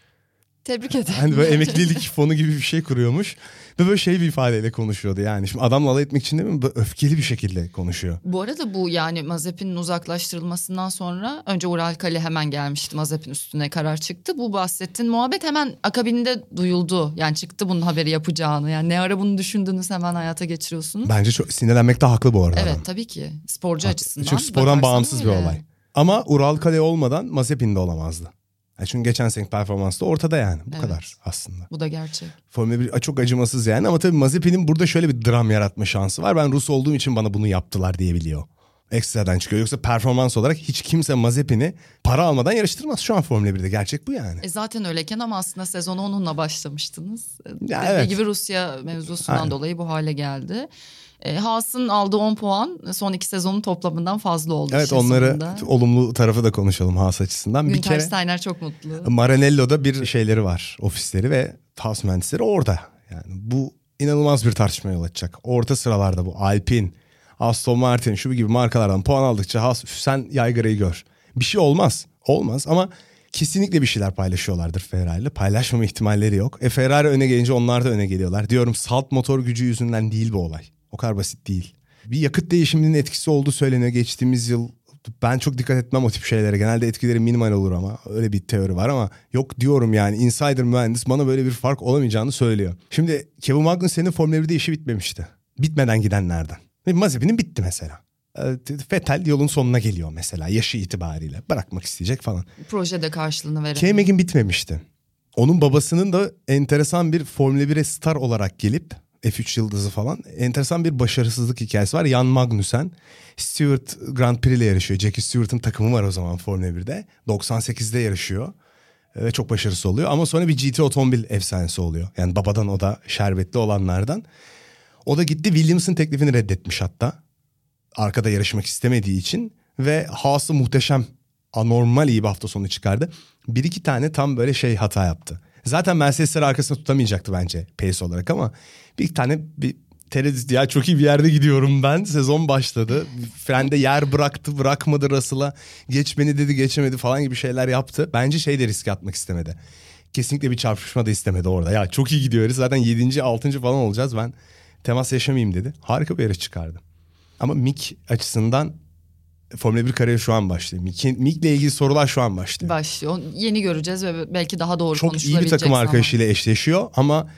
B: Tebrik ederim.
C: Hani böyle emeklilik fonu gibi bir şey kuruyormuş. Ve böyle şey bir ifadeyle konuşuyordu yani. Şimdi adamla alay etmek için değil mi? Böyle öfkeli bir şekilde konuşuyor.
B: Bu arada bu yani Mazepin'in uzaklaştırılmasından sonra önce Ural Kale hemen gelmişti. Mazepin üstüne karar çıktı. Bu bahsettiğin muhabbet hemen akabinde duyuldu. Yani çıktı bunun haberi yapacağını. Yani ne ara bunu düşündünüz hemen hayata geçiriyorsunuz.
C: Bence çok sinirlenmekte haklı bu arada
B: Evet
C: adam.
B: tabii ki sporcu açısından.
C: Çünkü spordan bağımsız bir
B: öyle.
C: olay. Ama Ural Kale olmadan Mazepin de olamazdı. Yani çünkü geçen seneki performansı da ortada yani. Bu
B: Evet.
C: kadar aslında.
B: Bu da gerçek.
C: Formula 1 çok acımasız yani ama tabii Mazepin'in burada şöyle bir dram yaratma şansı var. Ben Rus olduğum için bana bunu yaptılar diyebiliyor. Ekstradan çıkıyor. Yoksa performans olarak hiç kimse Mazepin'i para almadan yarıştırmaz şu an Formula 1'de. Gerçek bu yani.
B: E zaten öyleyken ama aslında sezonu onunla başlamıştınız.
C: Ya
B: Dediği
C: evet.
B: gibi Rusya mevzusundan
C: Aynen.
B: dolayı bu hale geldi. E, Haas'ın aldığı 10 puan son iki sezonun toplamından fazla oldu.
C: Evet onları
B: sonunda.
C: olumlu tarafı da konuşalım Haas açısından. bir
B: Günter
C: kere
B: Steiner çok mutlu.
C: Maranello'da bir şeyleri var. Ofisleri ve Haas mühendisleri orada. Yani bu inanılmaz bir tartışmaya yol açacak. Orta sıralarda bu Alpine, Aston Martin şu gibi markalardan puan aldıkça Haas "Üf, sen yaygarayı gör. Bir şey olmaz. Olmaz ama kesinlikle bir şeyler paylaşıyorlardır Ferrari ile. Paylaşmama ihtimalleri yok. E Ferrari öne gelince onlar da öne geliyorlar. Diyorum salt motor gücü yüzünden değil bu olay. O kadar basit değil. Bir yakıt değişiminin etkisi olduğu söyleniyor geçtiğimiz yıl. Ben çok dikkat etmem o tip şeylere. Genelde etkileri minimal olur ama öyle bir teori var ama yok diyorum yani insider mühendis bana böyle bir fark olamayacağını söylüyor. Şimdi Kevin Magnussen'in Formula 1'de işi bitmemişti. Bitmeden gidenlerden. Mazepin'in bitti mesela. Ee, Vettel yolun sonuna geliyor mesela yaşı itibariyle. Bırakmak isteyecek falan.
B: Projede karşılığını veren.
C: K-Mag'in bitmemişti. Onun babasının da enteresan bir Formula 1'e star olarak gelip F3 yıldızı falan enteresan bir başarısızlık hikayesi var. Jan Magnussen Stewart Grand Prix ile yarışıyor. Jackie Stewart'ın takımı var o zaman Formula 1'de. 98'de yarışıyor. Ee, Ve çok başarısız oluyor. Ama sonra bir GT otomobil efsanesi oluyor. Yani babadan o da şerbetli olanlardan. O da gitti Williams'ın teklifini reddetmiş hatta. Arkada yarışmak istemediği için. Ve Haas'ı muhteşem anormal iyi bir hafta sonu çıkardı. Bir iki tane tam böyle şey hata yaptı. Zaten Mercedes'leri arkasında tutamayacaktı bence pace olarak ama bir tane bir tereddüt ya çok iyi bir yerde gidiyorum ben. Sezon başladı. Frende yer bıraktı bırakmadı Russell'a. Geç beni dedi geçemedi falan gibi şeyler yaptı. Bence şey de riske atmak istemedi. Kesinlikle bir çarpışma da istemedi orada. Ya çok iyi gidiyoruz zaten 7. 6. falan olacağız ben temas yaşamayayım dedi. Harika bir yarış çıkardı. Ama Mick açısından Formula 1 kariyeri şu an başlıyor. Mick'le ilgili sorular şu an başlıyor.
B: Başlıyor. Yeni göreceğiz ve belki daha doğru
C: Çok iyi bir takım arkadaşıyla eşleşiyor ama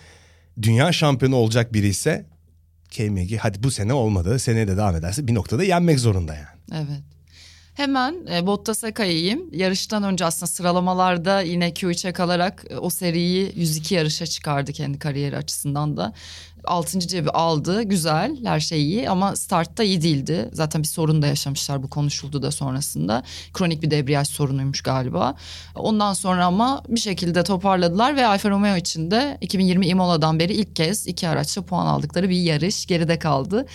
C: dünya şampiyonu olacak biri ise K-Mag'i hadi bu sene olmadı. Seneye de devam ederse bir noktada yenmek zorunda yani.
B: Evet. Hemen e, Bottas'a kayayım. Yarıştan önce aslında sıralamalarda yine Q3'e kalarak e, o seriyi 102 yarışa çıkardı kendi kariyeri açısından da. Altıncı cebi aldı. Güzel. Her şey iyi ama startta iyi değildi. Zaten bir sorun da yaşamışlar. Bu konuşuldu da sonrasında. Kronik bir debriyaj sorunuymuş galiba. Ondan sonra ama bir şekilde toparladılar ve Alfa Romeo için de 2020 Imola'dan beri ilk kez iki araçla puan aldıkları bir yarış geride kaldı.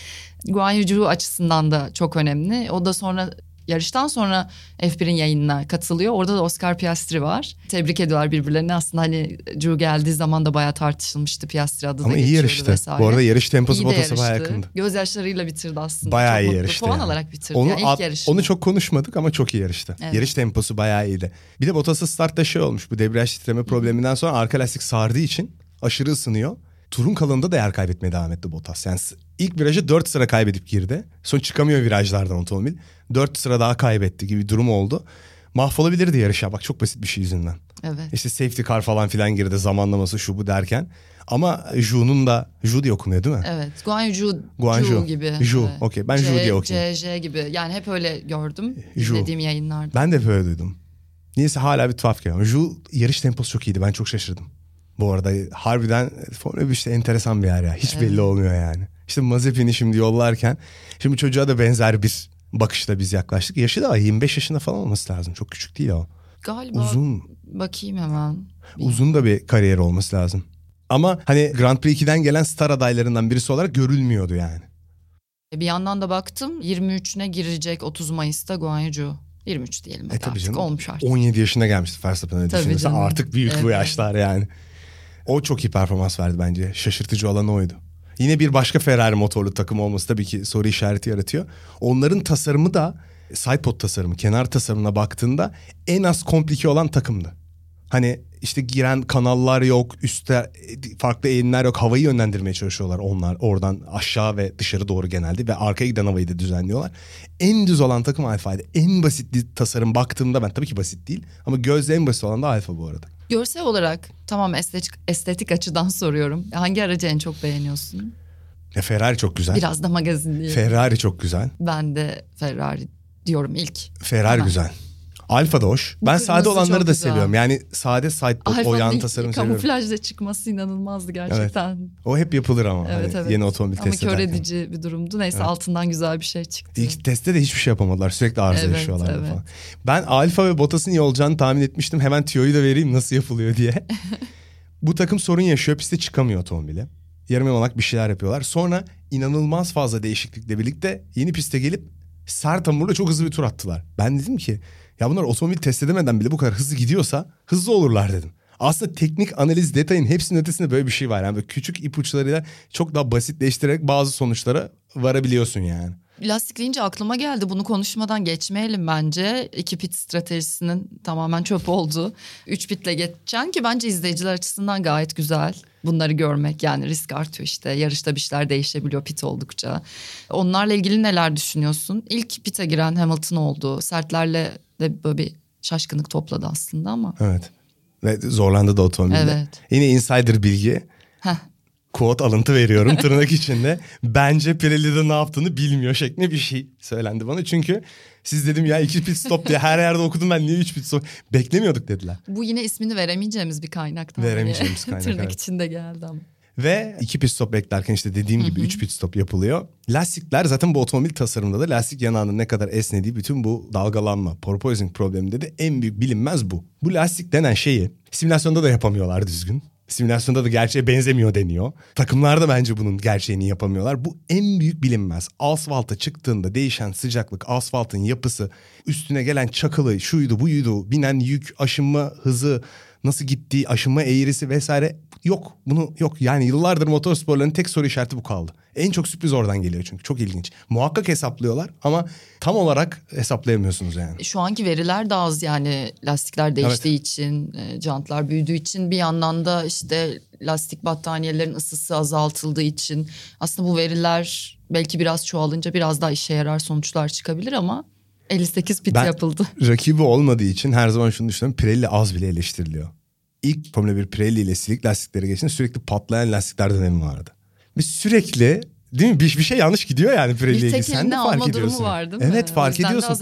B: Guan Yu açısından da çok önemli. O da sonra yarıştan sonra F1'in yayınına katılıyor. Orada da Oscar Piastri var. Tebrik ediyorlar birbirlerini. Aslında hani Drew geldiği zaman da bayağı tartışılmıştı Piastri adı da
C: Ama iyi
B: geçiyordu
C: yarıştı.
B: vesaire.
C: Bu arada yarış temposu
B: İyi
C: Bottas'a bayağı yakındı.
B: Gözyaşlarıyla bitirdi aslında.
C: Bayağı
B: Çok
C: iyi yarıştı.
B: Puan
C: yani.
B: alarak bitirdi.
C: Onu,
B: yani ilk yarışını.
C: onu çok konuşmadık ama çok iyi yarıştı.
B: Evet.
C: Yarış temposu bayağı iyiydi. Bir de Bottas'a startta şey olmuş. Bu debriyaj titreme probleminden sonra arka lastik sardığı için aşırı ısınıyor. Turun kalanında da yer kaybetmeye devam etti Bottas. Yani ilk virajı 4 sıra kaybedip girdi. Sonra çıkamıyor virajlardan otomobil. 4 sıra daha kaybetti gibi bir durum oldu. Mahvolabilirdi yarışa bak çok basit bir şey yüzünden.
B: Evet.
C: İşte safety car falan filan girdi zamanlaması şu bu derken. Ama Ju'nun da Ju diye okunuyor değil mi?
B: Evet. Guan Yu
C: Guan
B: Ju gibi.
C: Ju,
B: Evet.
C: okey. Ben Ju diye okuyayım.
B: CJ gibi. Yani hep öyle gördüm.
C: Ju.
B: izlediğim yayınlarda.
C: Ben de böyle duydum. Niyeyse hala bir tuhaf geliyor. Ju yarış temposu çok iyiydi. Ben çok şaşırdım. Bu arada harbiden Formula 1 işte enteresan bir yer ya. Hiç belli olmuyor yani. İşte Mazepin'i şimdi yollarken şimdi çocuğa da benzer bir bakışla biz yaklaştık. Yaşı da var, 25 yaşında falan olması lazım. Çok küçük değil o.
B: Galiba
C: Uzun
B: bakayım hemen.
C: uzun da bir kariyer olması lazım. Ama hani Grand Prix 2'den gelen star adaylarından birisi olarak görülmüyordu yani.
B: E, Bir yandan da baktım 23'üne girecek 30 Mayıs'ta Guan Yu. 23 diyelim
C: E tabii
B: artık
C: canım.
B: olmuş artık.
C: 17 yaşına gelmişti Verstappen'e
B: canım.
C: Artık büyük bu
B: Evet.
C: yaşlar yani. O çok iyi performans verdi bence. Şaşırtıcı olan oydu. Yine bir başka Ferrari motorlu takım olması tabii ki soru işareti yaratıyor. Onların tasarımı da sidepod tasarımı, kenar tasarımına baktığında en az komplike olan takımdı. Hani işte giren kanallar yok, üstte farklı eğimler yok. Havayı yönlendirmeye çalışıyorlar onlar. Oradan aşağı ve dışarı doğru genelde ve arkaya giden havayı da düzenliyorlar. En düz olan takım Alfa'ydı. En basit tasarım baktığımda ben tabii ki basit değil ama gözle en basit olan da Alfa bu arada.
B: Görsel olarak tamam estetik, estetik açıdan soruyorum. Hangi aracı en çok beğeniyorsun?
C: Ya Ferrari çok güzel.
B: Biraz da magazin değil.
C: Ferrari çok güzel.
B: ben de Ferrari diyorum ilk.
C: Ferrari
B: Hemen.
C: güzel. Alfa da hoş.
B: Bu
C: Ben sade olanları da
B: güzel.
C: seviyorum. Yani sade sidepod, o yan tasarımı seviyorum.
B: kamuflajla çıkması inanılmazdı gerçekten.
C: O hep yapılır ama.
B: Evet
C: hani
B: evet.
C: Yeni otomobil
B: Ama
C: test
B: kör
C: ederken.
B: edici bir durumdu. Neyse altından güzel bir şey çıktı.
C: İlk testte de hiçbir şey yapamadılar. Sürekli arıza
B: Evet,
C: yaşıyorlar
B: evet.
C: falan. Ben Alfa ve Bottas'ın iyi olacağını tahmin etmiştim. Hemen tüyoyu da vereyim nasıl yapılıyor diye. Bu takım sorun yaşıyor. Piste çıkamıyor otomobile. Yarım yamalak bir şeyler yapıyorlar. Sonra inanılmaz fazla değişiklikle birlikte yeni piste gelip sert hamurla çok hızlı bir tur attılar. Ben dedim ki ya bunlar otomobil test edemeden bile bu kadar hızlı gidiyorsa hızlı olurlar dedim. Aslında teknik analiz detayın hepsinin ötesinde böyle bir şey var. Yani böyle küçük ipuçlarıyla çok daha basitleştirerek bazı sonuçlara varabiliyorsun yani.
B: Lastikleyince aklıma geldi. Bunu konuşmadan geçmeyelim bence. İki pit stratejisinin tamamen çöp oldu. Üç pitle geçen ki bence izleyiciler açısından gayet güzel. Bunları görmek yani risk artıyor işte. Yarışta bir şeyler değişebiliyor pit oldukça. Onlarla ilgili neler düşünüyorsun? İlk pite giren Hamilton oldu. Sertlerle de böyle bir şaşkınlık topladı aslında ama.
C: Evet. Ve zorlandı da otomobilde.
B: Evet.
C: Yine insider bilgi.
B: Heh.
C: Quote alıntı veriyorum tırnak içinde. Bence Pirelli de ne yaptığını bilmiyor şeklinde bir şey söylendi bana. Çünkü siz dedim ya iki pit stop diye her yerde okudum ben niye üç pit stop. Beklemiyorduk dediler.
B: Bu yine ismini veremeyeceğimiz bir kaynaktan.
C: Veremeyeceğimiz kaynak,
B: Tırnak
C: evet.
B: içinde geldi ama.
C: Ve iki pit stop beklerken işte dediğim gibi üç pit stop yapılıyor. Lastikler zaten bu otomobil tasarımında da lastik yanağının ne kadar esnediği bütün bu dalgalanma, porpoising probleminde de en büyük bilinmez bu. Bu lastik denen şeyi simülasyonda da yapamıyorlar düzgün. Simülasyonda da gerçeğe benzemiyor deniyor. Takımlar da bence bunun gerçeğini yapamıyorlar. Bu en büyük bilinmez. Asfalta çıktığında değişen sıcaklık, asfaltın yapısı, üstüne gelen çakılı, şuydu buydu, binen yük, aşınma hızı, nasıl gittiği, aşınma eğrisi vesaire yok. Bunu yok. Yani yıllardır motorsporların tek soru işareti bu kaldı. En çok sürpriz oradan geliyor çünkü. Çok ilginç. Muhakkak hesaplıyorlar ama tam olarak hesaplayamıyorsunuz yani.
B: Şu anki veriler de az yani lastikler değiştiği için, e, jantlar büyüdüğü için bir yandan da işte lastik battaniyelerin ısısı azaltıldığı için aslında bu veriler belki biraz çoğalınca biraz daha işe yarar sonuçlar çıkabilir ama 58 pit
C: Ben-
B: yapıldı.
C: Rakibi olmadığı için her zaman şunu düşünüyorum. Pirelli az bile eleştiriliyor. İlk Formula 1 Pirelli ile silik lastikleri geçtiğinde sürekli patlayan lastikler dönemi vardı. Ve sürekli değil mi bir, bir şey yanlış gidiyor yani Pirelli ile
B: Bir
C: ilgili. Sen de fark ediyorsun.
B: var değil mi?
C: Evet fark ediyorsun.
B: az.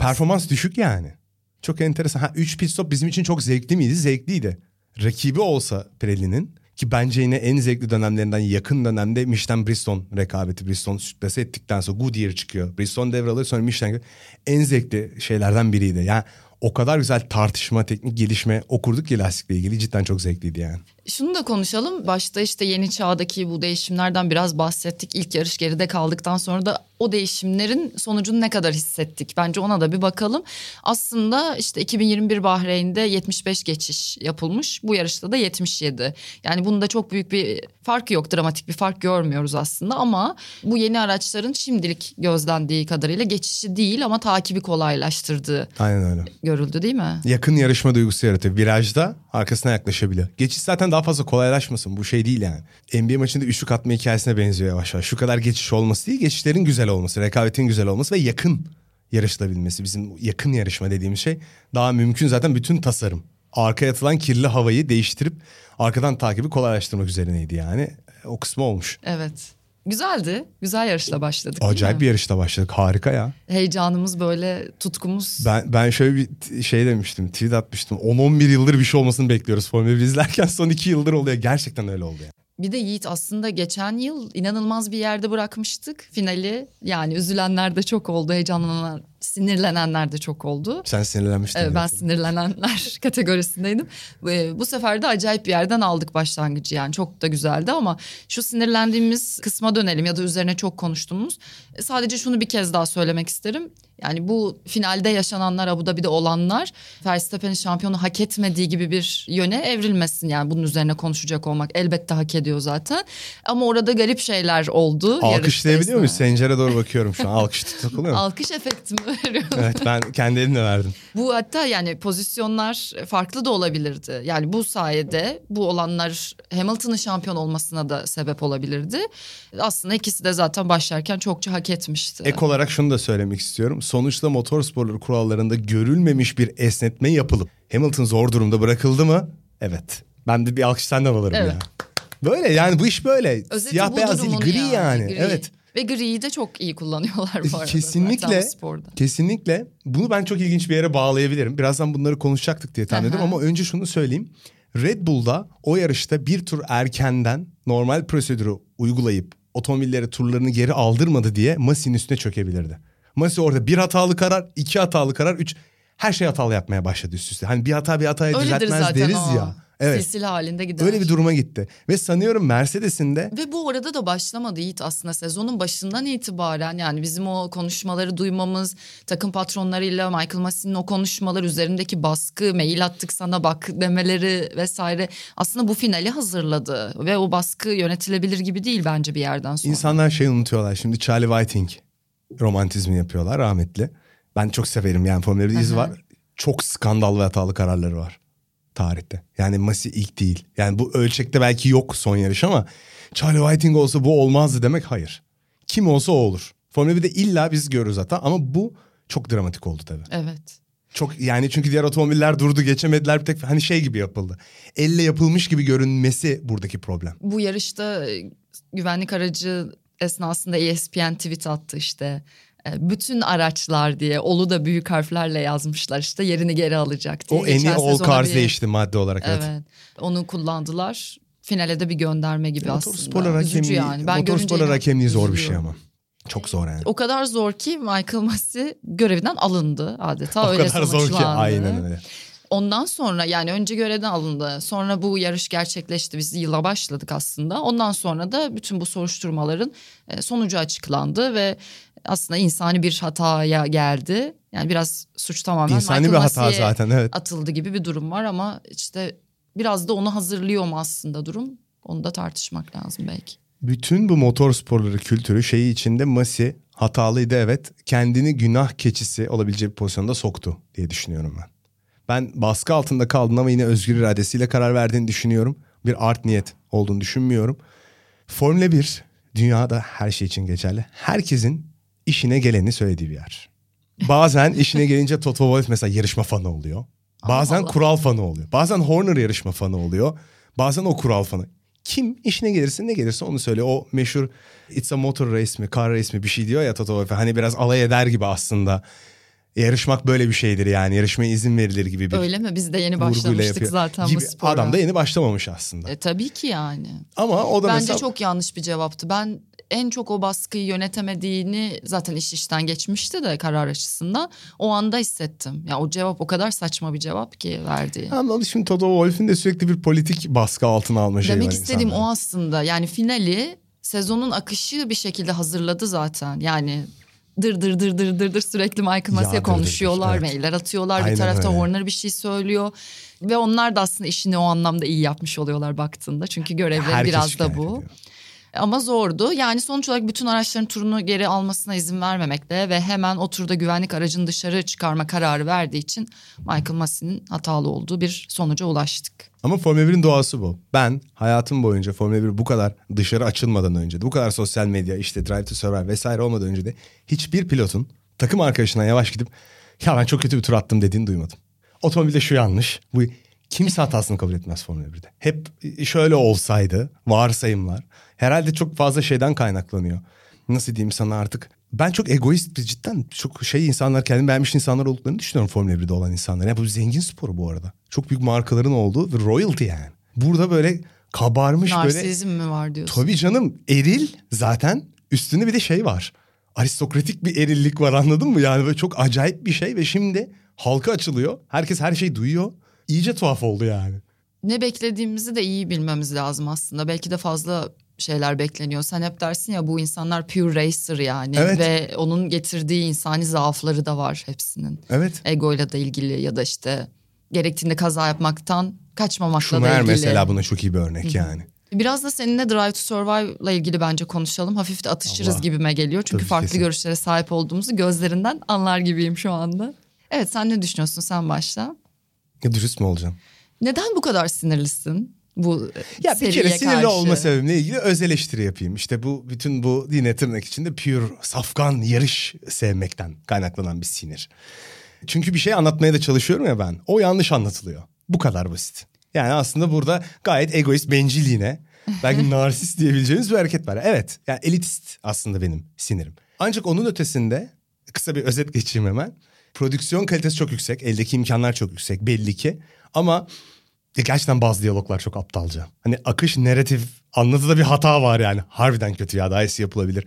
C: Performans düşük yani. Çok enteresan. Ha 3 pit stop bizim için çok zevkli miydi? Zevkliydi. Rakibi olsa Pirelli'nin ki bence yine en zevkli dönemlerinden yakın dönemde Michelin Bristol rekabeti. Bristol sürklase ettikten sonra Goodyear çıkıyor. Bristol devralıyor sonra Michelin en zevkli şeylerden biriydi. Yani o kadar güzel tartışma, teknik gelişme okurduk ki lastikle ilgili cidden çok zevkliydi yani.
B: Şunu da konuşalım. Başta işte yeni çağdaki bu değişimlerden biraz bahsettik. İlk yarış geride kaldıktan sonra da o değişimlerin sonucunu ne kadar hissettik? Bence ona da bir bakalım. Aslında işte 2021 Bahreyn'de 75 geçiş yapılmış. Bu yarışta da 77. Yani bunda çok büyük bir fark yok. Dramatik bir fark görmüyoruz aslında ama bu yeni araçların şimdilik gözlendiği kadarıyla geçişi değil ama takibi kolaylaştırdığı
C: Aynen öyle.
B: görüldü değil mi?
C: Yakın yarışma duygusu yaratıyor. Virajda arkasına yaklaşabiliyor. Geçiş zaten daha fazla kolaylaşmasın. Bu şey değil yani. NBA maçında üçlük atma hikayesine benziyor yavaş yavaş. Şu kadar geçiş olması değil, geçişlerin güzel olması, rekabetin güzel olması ve yakın yarışılabilmesi. Bizim yakın yarışma dediğimiz şey daha mümkün zaten bütün tasarım. Arkaya atılan kirli havayı değiştirip arkadan takibi kolaylaştırmak üzerineydi yani. O kısmı olmuş.
B: Evet. Güzeldi. Güzel yarışla başladık
C: Acayip bir yarışta başladık. Harika ya.
B: Heyecanımız böyle tutkumuz.
C: Ben ben şöyle bir şey demiştim, tweet atmıştım. 10-11 yıldır bir şey olmasını bekliyoruz Formula 1 izlerken son 2 yıldır oluyor. Gerçekten öyle oldu yani.
B: Bir de Yiğit aslında geçen yıl inanılmaz bir yerde bırakmıştık finali. Yani üzülenler de çok oldu, heyecanlanan, sinirlenenler de çok oldu.
C: Sen sinirlenmiştin.
B: Evet, ben sinirlenenler kategorisindeydim. Ve Bu sefer de acayip bir yerden aldık başlangıcı yani çok da güzeldi ama şu sinirlendiğimiz kısma dönelim ya da üzerine çok konuştuğumuz. E, Sadece şunu bir kez daha söylemek isterim. Yani bu finalde yaşananlar Abu Dhabi'de olanlar Verstappen'in şampiyonu hak etmediği gibi bir yöne evrilmesin. Yani bunun üzerine konuşacak olmak elbette hak ediyor zaten. Ama orada garip şeyler oldu.
C: Alkışlayabiliyor muyuz? Sencere doğru bakıyorum şu an. Alkış takılıyor mu?
B: Alkış efekti mi veriyorsun?
C: evet ben kendi elimle verdim.
B: Bu hatta yani pozisyonlar farklı da olabilirdi. Yani bu sayede bu olanlar Hamilton'ın şampiyon olmasına da sebep olabilirdi. Aslında ikisi de zaten başlarken çokça hak etmişti.
C: Ek olarak şunu da söylemek istiyorum. Sonuçta motorsporları kurallarında görülmemiş bir esnetme yapılıp Hamilton zor durumda bırakıldı mı? Evet. Ben de bir alkış senden alırım
B: Evet.
C: ya. Böyle yani bu iş böyle.
B: Özeti
C: Siyah beyaz değil gri yani.
B: gri.
C: Evet.
B: Ve griyi de çok iyi kullanıyorlar bu arada.
C: Kesinlikle.
B: sporda.
C: Kesinlikle. Bunu ben çok ilginç bir yere bağlayabilirim. Birazdan bunları konuşacaktık diye tahmin ediyorum ama önce şunu söyleyeyim. Red Bull'da o yarışta bir tur erkenden normal prosedürü uygulayıp otomobilleri turlarını geri aldırmadı diye Masi'nin üstüne çökebilirdi. Masi orada bir hatalı karar, iki hatalı karar, üç her şey hatalı yapmaya başladı üst üste. Hani bir hata bir hataya
B: Öyledir
C: düzeltmez
B: zaten
C: deriz
B: o.
C: ya. Evet.
B: Silsile halinde gider.
C: Öyle bir duruma gitti. Ve sanıyorum Mercedes'in de
B: Ve bu arada da başlamadı Yiğit aslında sezonun başından itibaren yani bizim o konuşmaları duymamız takım patronlarıyla Michael Massey'nin o konuşmalar üzerindeki baskı mail attık sana bak demeleri vesaire aslında bu finali hazırladı ve o baskı yönetilebilir gibi değil bence bir yerden sonra.
C: İnsanlar şey unutuyorlar. Şimdi Charlie Whiting romantizmi yapıyorlar rahmetli. Ben çok severim yani Formula 1'de iz var. Çok skandal ve hatalı kararları var tarihte. Yani Masi ilk değil. Yani bu ölçekte belki yok son yarış ama Charlie Whiting olsa bu olmazdı demek hayır. Kim olsa o olur. Formula 1'de illa biz görürüz hatta ama bu çok dramatik oldu tabii.
B: Evet.
C: Çok yani çünkü diğer otomobiller durdu geçemediler bir tek hani şey gibi yapıldı. Elle yapılmış gibi görünmesi buradaki problem.
B: Bu yarışta e, güvenlik aracı esnasında ESPN tweet attı işte. E, Bütün araçlar diye olu da büyük harflerle yazmışlar işte yerini geri alacak diye.
C: O eni cars
B: bir-
C: değişti madde olarak evet.
B: Evet. Onu kullandılar. Finale de bir gönderme gibi
C: Motorsporlar
B: aslında. Üzücü
C: hakemliği,
B: yani. Ben görünce
C: motorsporlar
B: inan-
C: hakemliği zor bir şey ama. Çok zor yani.
B: O kadar zor ki Michael Massey görevinden alındı adeta.
C: O
B: öyle
C: kadar zor ki aynen öyle.
B: Ondan sonra yani önce görevden alındı. Sonra bu yarış gerçekleşti. Biz yıla başladık aslında. Ondan sonra da bütün bu soruşturmaların e, sonucu açıklandı ve aslında insani bir hataya geldi. Yani biraz suç tamamen
C: İnsani
B: Michael
C: bir hata zaten evet.
B: atıldı gibi bir durum var ama işte biraz da onu hazırlıyor mu aslında durum? Onu da tartışmak lazım belki.
C: Bütün bu motor sporları kültürü şeyi içinde Masi hatalıydı evet. Kendini günah keçisi olabilecek bir pozisyonda soktu diye düşünüyorum ben. Ben baskı altında kaldın ama yine özgür iradesiyle karar verdiğini düşünüyorum. Bir art niyet olduğunu düşünmüyorum. Formula 1 dünyada her şey için geçerli. Herkesin işine geleni söylediği bir yer. Bazen işine gelince Toto Wolff mesela yarışma fanı oluyor. Bazen
B: Allah.
C: kural fanı oluyor. Bazen Horner yarışma fanı oluyor. Bazen o kural fanı. Kim işine gelirse ne gelirse onu söyle. O meşhur It's a motor race mi, car race mi bir şey diyor ya Toto Wolff. Hani biraz alay eder gibi aslında. Yarışmak böyle bir şeydir yani. Yarışmaya izin verilir gibi bir
B: Öyle mi? Biz de yeni başlamıştık
C: yapıyor.
B: zaten
C: gibi.
B: bu spora.
C: Adam da yeni başlamamış aslında.
B: E, tabii ki yani.
C: Ama o da
B: Bence
C: mesela...
B: çok yanlış bir cevaptı. Ben en çok o baskıyı yönetemediğini zaten iş işten geçmişti de karar açısından o anda hissettim. Ya o cevap o kadar saçma bir cevap ki verdiği.
C: Ama şimdi Toto Wolff'ün de sürekli bir politik baskı altına alma şeyi
B: Demek
C: var
B: istediğim
C: insanların.
B: o aslında. Yani finali sezonun akışı bir şekilde hazırladı zaten. Yani dır dır dır dır dır dır sürekli Michael Massey'e konuşuyorlar,
C: evet.
B: mailler atıyorlar.
C: Aynen
B: bir tarafta
C: öyle.
B: Horner bir şey söylüyor. Ve onlar da aslında işini o anlamda iyi yapmış oluyorlar baktığında. Çünkü görevleri
C: Herkes
B: biraz da bu.
C: ediyor.
B: Ama zordu. Yani sonuç olarak bütün araçların turunu geri almasına izin vermemekle ve hemen o turda güvenlik aracını dışarı çıkarma kararı verdiği için Michael Massey'nin hatalı olduğu bir sonuca ulaştık.
C: Ama Formula 1'in doğası bu. Ben hayatım boyunca Formula 1 bu kadar dışarı açılmadan önce de bu kadar sosyal medya işte Drive to Survive vesaire olmadan önce de hiçbir pilotun takım arkadaşına yavaş gidip ya ben çok kötü bir tur attım dediğini duymadım. Otomobilde şu yanlış. Bu kimse hatasını kabul etmez Formula 1'de. Hep şöyle olsaydı varsayımlar. Herhalde çok fazla şeyden kaynaklanıyor. Nasıl diyeyim sana artık ben çok egoist bir cidden çok şey insanlar kendini beğenmiş insanlar olduklarını düşünüyorum Formula 1'de olan insanlar. Ya bu zengin sporu bu arada. Çok büyük markaların olduğu ve royalty yani. Burada böyle kabarmış böyle
B: Narsizm mi var diyorsun?
C: Tabii canım eril zaten üstünde bir de şey var. Aristokratik bir erillik var anladın mı? Yani böyle çok acayip bir şey ve şimdi halka açılıyor. Herkes her şeyi duyuyor. İyice tuhaf oldu yani.
B: Ne beklediğimizi de iyi bilmemiz lazım aslında. Belki de fazla şeyler bekleniyor. Sen hep dersin ya bu insanlar pure racer yani.
C: Evet.
B: Ve onun getirdiği insani zaafları da var hepsinin.
C: Evet.
B: Egoyla da ilgili ya da işte gerektiğinde kaza yapmaktan kaçmamakla da
C: Şumer
B: ilgili.
C: mesela buna çok iyi bir örnek yani.
B: Biraz da seninle Drive to Survive'la ilgili bence konuşalım. Hafif de atışırız
C: Allah.
B: gibime geliyor. Çünkü
C: Tabii,
B: farklı
C: kesin.
B: görüşlere sahip olduğumuzu gözlerinden anlar gibiyim şu anda. Evet sen ne düşünüyorsun sen başla.
C: Ya dürüst mü olacağım?
B: Neden bu kadar sinirlisin? Bu
C: Ya bir kere sinirli
B: karşı?
C: olma sebebimle ilgili öz eleştiri yapayım. İşte bu bütün bu yine tırnak içinde pure safkan yarış sevmekten kaynaklanan bir sinir. Çünkü bir şey anlatmaya da çalışıyorum ya ben. O yanlış anlatılıyor. Bu kadar basit. Yani aslında burada gayet egoist bencilliğine belki narsist diyebileceğimiz bir hareket var. Evet yani elitist aslında benim sinirim. Ancak onun ötesinde kısa bir özet geçeyim hemen. Prodüksiyon kalitesi çok yüksek. Eldeki imkanlar çok yüksek belli ki. Ama gerçekten bazı diyaloglar çok aptalca. Hani akış, narratif, anlatıda bir hata var yani. Harbiden kötü ya daha iyisi yapılabilir.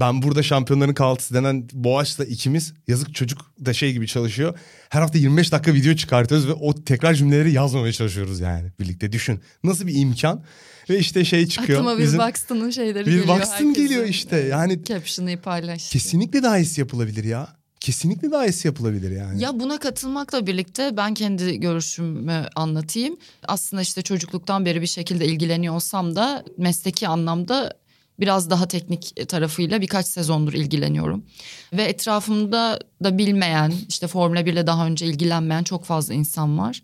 C: Ben burada şampiyonların kahvaltısı denen Boğaç'la ikimiz yazık çocuk da şey gibi çalışıyor. Her hafta 25 dakika video çıkartıyoruz ve o tekrar cümleleri yazmamaya çalışıyoruz yani birlikte. Düşün nasıl bir imkan ve işte şey çıkıyor.
B: Aklıma bir
C: bizim-
B: Buxton'ın şeyleri
C: bir
B: geliyor.
C: Buxton
B: herkesin.
C: geliyor işte yani
B: Caption'ı paylaştı.
C: kesinlikle daha iyisi yapılabilir ya. Kesinlikle daha iyisi yapılabilir yani.
B: Ya buna katılmakla birlikte ben kendi görüşümü anlatayım. Aslında işte çocukluktan beri bir şekilde ilgileniyor olsam da mesleki anlamda biraz daha teknik tarafıyla birkaç sezondur ilgileniyorum. Ve etrafımda da bilmeyen işte Formula 1 ile daha önce ilgilenmeyen çok fazla insan var.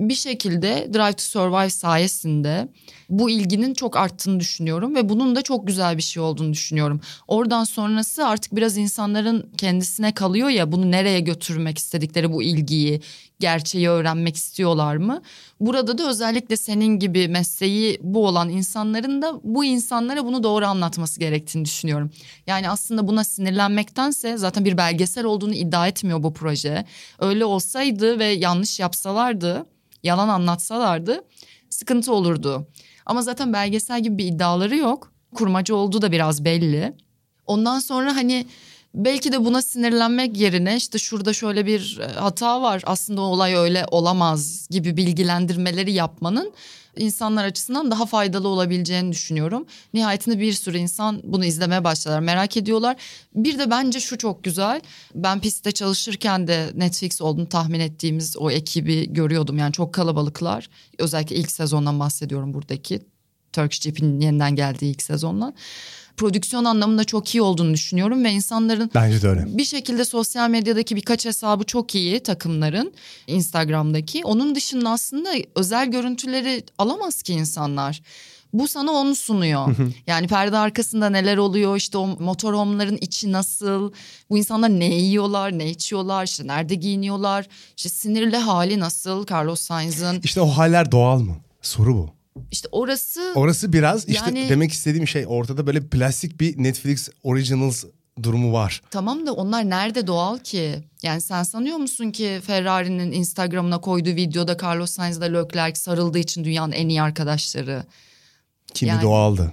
B: Bir şekilde Drive to Survive sayesinde bu ilginin çok arttığını düşünüyorum ve bunun da çok güzel bir şey olduğunu düşünüyorum. Oradan sonrası artık biraz insanların kendisine kalıyor ya bunu nereye götürmek istedikleri bu ilgiyi, gerçeği öğrenmek istiyorlar mı? Burada da özellikle senin gibi mesleği bu olan insanların da bu insanlara bunu doğru anlatması gerektiğini düşünüyorum. Yani aslında buna sinirlenmektense zaten bir belgesel olduğunu iddia etmiyor bu proje. Öyle olsaydı ve yanlış yapsalardı, yalan anlatsalardı sıkıntı olurdu. Ama zaten belgesel gibi bir iddiaları yok. Kurmacı olduğu da biraz belli. Ondan sonra hani belki de buna sinirlenmek yerine işte şurada şöyle bir e, hata var aslında olay öyle olamaz gibi bilgilendirmeleri yapmanın insanlar açısından daha faydalı olabileceğini düşünüyorum. Nihayetinde bir sürü insan bunu izlemeye başladılar merak ediyorlar. Bir de bence şu çok güzel ben pistte çalışırken de Netflix olduğunu tahmin ettiğimiz o ekibi görüyordum yani çok kalabalıklar. Özellikle ilk sezondan bahsediyorum buradaki Turkish GP'nin yeniden geldiği ilk sezondan prodüksiyon anlamında çok iyi olduğunu düşünüyorum ve insanların
C: Bence de öyle.
B: bir şekilde sosyal medyadaki birkaç hesabı çok iyi takımların Instagram'daki. Onun dışında aslında özel görüntüleri alamaz ki insanlar. Bu sana onu sunuyor. yani perde arkasında neler oluyor işte o motorhome'ların içi nasıl, bu insanlar ne yiyorlar, ne içiyorlar, işte nerede giyiniyorlar, işte sinirli hali nasıl, Carlos Sainz'ın
C: İşte o haller doğal mı? Soru bu.
B: İşte orası
C: Orası biraz işte
B: Yani-
C: demek istediğim şey ortada böyle plastik bir Netflix Originals durumu var.
B: Tamam da onlar nerede doğal ki? Yani sen sanıyor musun ki Ferrari'nin Instagram'ına koyduğu videoda Carlos Sainz ile Leclerc sarıldığı için dünyanın en iyi arkadaşları?
C: Kimi
B: Yani-
C: doğaldı.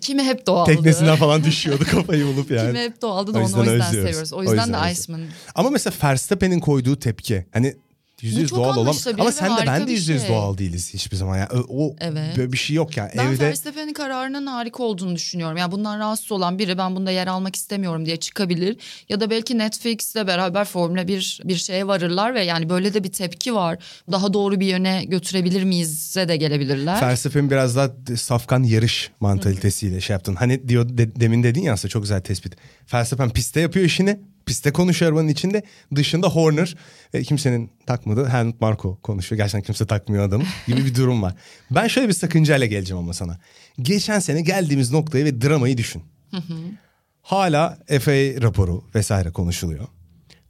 B: Kimi hep doğaldı.
C: Teknesinden falan düşüyordu kafayı bulup yani.
B: Kimi hep doğaldı da
C: O
B: onu
C: yüzden
B: o yüzden
C: özlüyoruz.
B: seviyoruz. O
C: O
B: yüzden,
C: yüzden
B: de. Iceman.
C: Ama mesela Verstappen'in koyduğu tepki hani yüzde yüz doğal olan ama sen de ben de
B: bir
C: yüzde yüz
B: şey.
C: doğal değiliz hiçbir zaman yani o
B: Evet.
C: böyle bir şey yok yani
B: Ben
C: evde
B: Verstappen'in kararının harika olduğunu düşünüyorum. Yani bundan rahatsız olan biri ben bunda yer almak istemiyorum diye çıkabilir. Ya da belki Netflix'le beraber Formula 1 bir şeye varırlar ve yani böyle de bir tepki var. Daha doğru bir yöne götürebilir miyiz'e de gelebilirler.
C: Verstappen biraz daha safkan yarış mantalitesiyle şey yaptın. Hani diyor de- demin dedin ya aslında çok güzel tespit. Verstappen pistte yapıyor işini. Piste konuşuyor arabanın içinde. Dışında Horner ve kimsenin takmadığı Helmut Marko konuşuyor. Gerçekten kimse takmıyor adamı gibi bir durum var. Ben şöyle bir sakıncayla geleceğim ama sana. Geçen sene geldiğimiz noktayı ve dramayı düşün. Hala FA raporu vesaire konuşuluyor.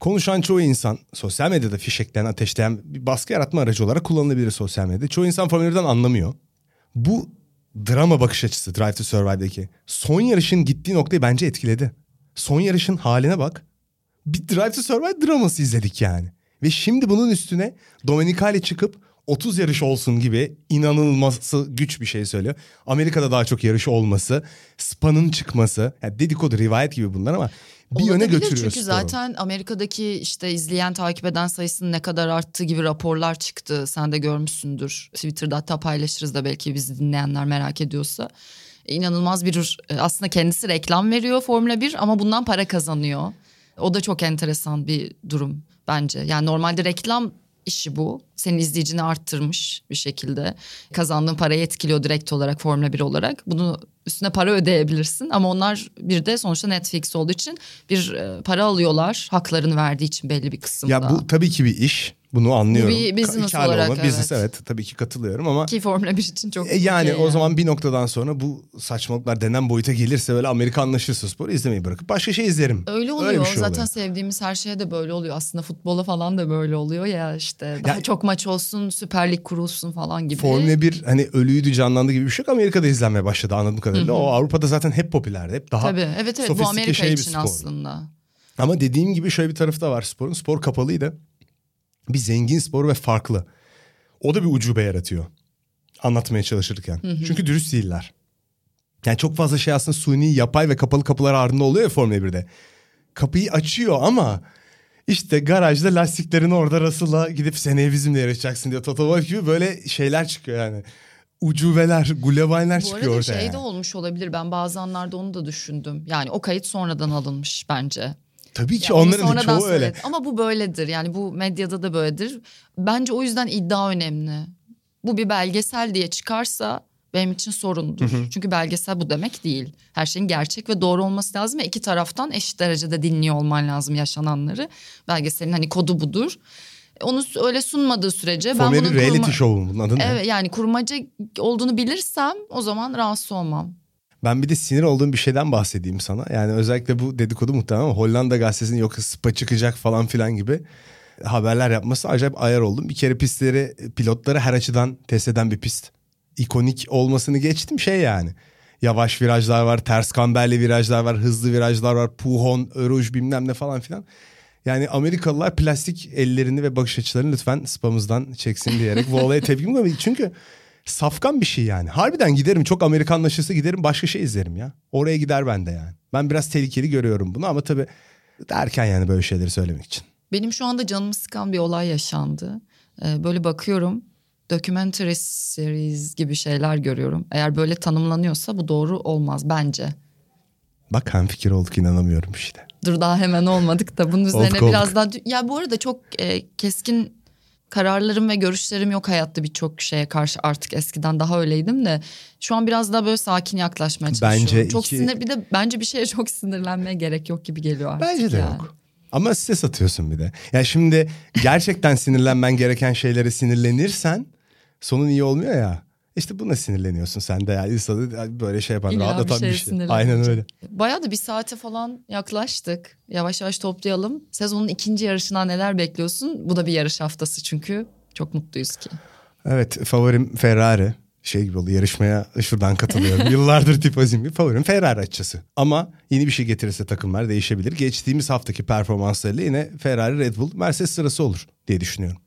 C: Konuşan çoğu insan sosyal medyada fişekleyen, ateşleyen bir baskı yaratma aracı olarak kullanılabilir sosyal medyada. Çoğu insan Formula 1'den anlamıyor. Bu drama bakış açısı Drive to Survive'daki son yarışın gittiği noktayı bence etkiledi. Son yarışın haline bak. Bir Drive to Survive draması izledik yani. Ve şimdi bunun üstüne Domenicali çıkıp 30 yarış olsun gibi inanılması güç bir şey söylüyor. Amerika'da daha çok yarış olması, Spa'nın çıkması. Yani dedikodu, rivayet gibi bunlar ama bir yöne
B: Olabilir
C: götürüyor
B: Çünkü
C: sporu.
B: zaten Amerika'daki işte izleyen takip eden sayısının ne kadar arttığı gibi raporlar çıktı. Sen de görmüşsündür. Twitter'da hatta paylaşırız da belki bizi dinleyenler merak ediyorsa. İnanılmaz bir e, aslında kendisi reklam veriyor Formula 1 ama bundan para kazanıyor. O da çok enteresan bir durum bence. Yani normalde reklam işi bu. Senin izleyicini arttırmış bir şekilde. Kazandığın parayı etkiliyor direkt olarak Formula 1 olarak. Bunu üstüne para ödeyebilirsin ama onlar bir de sonuçta Netflix olduğu için bir e, para alıyorlar. Haklarını verdiği için belli bir kısımda.
C: Ya bu tabii ki bir iş. Bunu anlıyorum.
B: Bu bir business
C: Ka-
B: olarak,
C: olma, Business
B: evet.
C: evet tabii ki katılıyorum ama
B: Ki Formula 1 için çok
C: E yani
B: okey
C: o zaman bir noktadan sonra bu saçmalıklar denen boyuta gelirse böyle Amerika anlaşırsa sporu izlemeyi bırakıp başka şey izlerim.
B: Öyle oluyor.
C: bir şey
B: Zaten
C: oluyor.
B: sevdiğimiz her şeye de böyle oluyor. Aslında futbola falan da böyle oluyor ya işte. Daha
C: Ya-
B: çok maç olsun, Süper Lig kurulsun falan gibi.
C: Formula 1 hani ölüydü canlandı gibi bir şey yok. Amerika'da izlenmeye başladı anladığım kadarıyla. O Avrupa'da zaten hep popülerdi. Hep daha
B: Tabii. Evet evet bu Amerika
C: şey
B: için aslında.
C: Ama dediğim gibi şöyle bir tarafı da var sporun. Spor kapalıydı. Bir zengin spor ve farklı. O da bir ucube yaratıyor. Anlatmaya çalışırken. Çünkü dürüst değiller. Yani çok fazla şey aslında suni, yapay ve kapalı kapılar ardında oluyor ya Formula 1'de. Kapıyı açıyor ama işte garajda lastiklerini orada Russell'a gidip seneye bizimle yarışacaksın diyor. Toto Wolff gibi böyle şeyler çıkıyor yani. Ucubeler, gulebaylar
B: Bu
C: çıkıyor
B: arada
C: ortaya.
B: şey de olmuş olabilir. Ben bazı anlarda onu da düşündüm. Yani o kayıt sonradan alınmış bence.
C: Tabii ki
B: Ya onu
C: onların da çoğu öyle.
B: söyledi. Ama bu böyledir. Yani bu medyada da böyledir. Bence o yüzden iddia önemli. Bu bir belgesel diye çıkarsa benim için sorundur. Çünkü belgesel bu demek değil. Her şeyin gerçek ve doğru olması lazım ve iki taraftan eşit derecede dinliyor olman lazım yaşananları. Belgeselin hani kodu budur. Onu öyle sunmadığı sürece ben
C: Formula
B: bunun
C: 1 reality
B: kurma-
C: show'un bunun adı ne?
B: Evet yani kurmaca olduğunu bilirsem o zaman rahatsız olmam.
C: Ben bir de sinir olduğum bir şeyden bahsedeyim sana. Yani özellikle bu dedikodu muhtemelen ama Hollanda gazetesinin yok spa çıkacak falan filan gibi haberler yapması acayip ayar oldum. Bir kere pistleri, pilotları her açıdan test eden bir pist. İkonik olmasını geçtim şey yani. Yavaş virajlar var, ters kamberli virajlar var, hızlı virajlar var, puhon, öruj bilmem ne falan filan. Yani Amerikalılar plastik ellerini ve bakış açılarını lütfen spamızdan çeksin diyerek bu olaya tepki mi Çünkü safkan bir şey yani. Harbiden giderim çok Amerikanlaşırsa giderim başka şey izlerim ya. Oraya gider ben de yani. Ben biraz tehlikeli görüyorum bunu ama tabii derken yani böyle şeyleri söylemek için.
B: Benim şu anda canımı sıkan bir olay yaşandı. Ee, böyle bakıyorum documentary series gibi şeyler görüyorum. Eğer böyle tanımlanıyorsa bu doğru olmaz bence.
C: Bak hem fikir olduk inanamıyorum işte.
B: Dur daha hemen olmadık da bunun üzerine
C: olduk.
B: biraz daha... Ya bu arada çok e, keskin kararlarım ve görüşlerim yok hayatta birçok şeye karşı artık eskiden daha öyleydim de şu an biraz daha böyle sakin yaklaşmaya çalışıyorum.
C: Bence
B: çok
C: iki-
B: sinir bir de bence bir şeye çok sinirlenmeye gerek yok gibi geliyor artık.
C: Bence de
B: yani.
C: yok. Ama stres atıyorsun bir de. Ya şimdi gerçekten sinirlenmen gereken şeylere sinirlenirsen sonun iyi olmuyor ya. İşte buna sinirleniyorsun sen de ya. İnsanı böyle şey yapan,
B: İlla bir
C: rahatlatan
B: şeye
C: bir şey. Aynen öyle.
B: Bayağı da bir saate falan yaklaştık. Yavaş yavaş toplayalım. Sezonun ikinci yarışına neler bekliyorsun? Bu da bir yarış haftası çünkü. Çok mutluyuz ki.
C: Evet favorim Ferrari. Şey gibi oldu yarışmaya şuradan katılıyorum. Yıllardır tifozim bir favorim Ferrari açısı. Ama yeni bir şey getirirse takımlar değişebilir. Geçtiğimiz haftaki performanslarıyla yine Ferrari, Red Bull, Mercedes sırası olur diye düşünüyorum.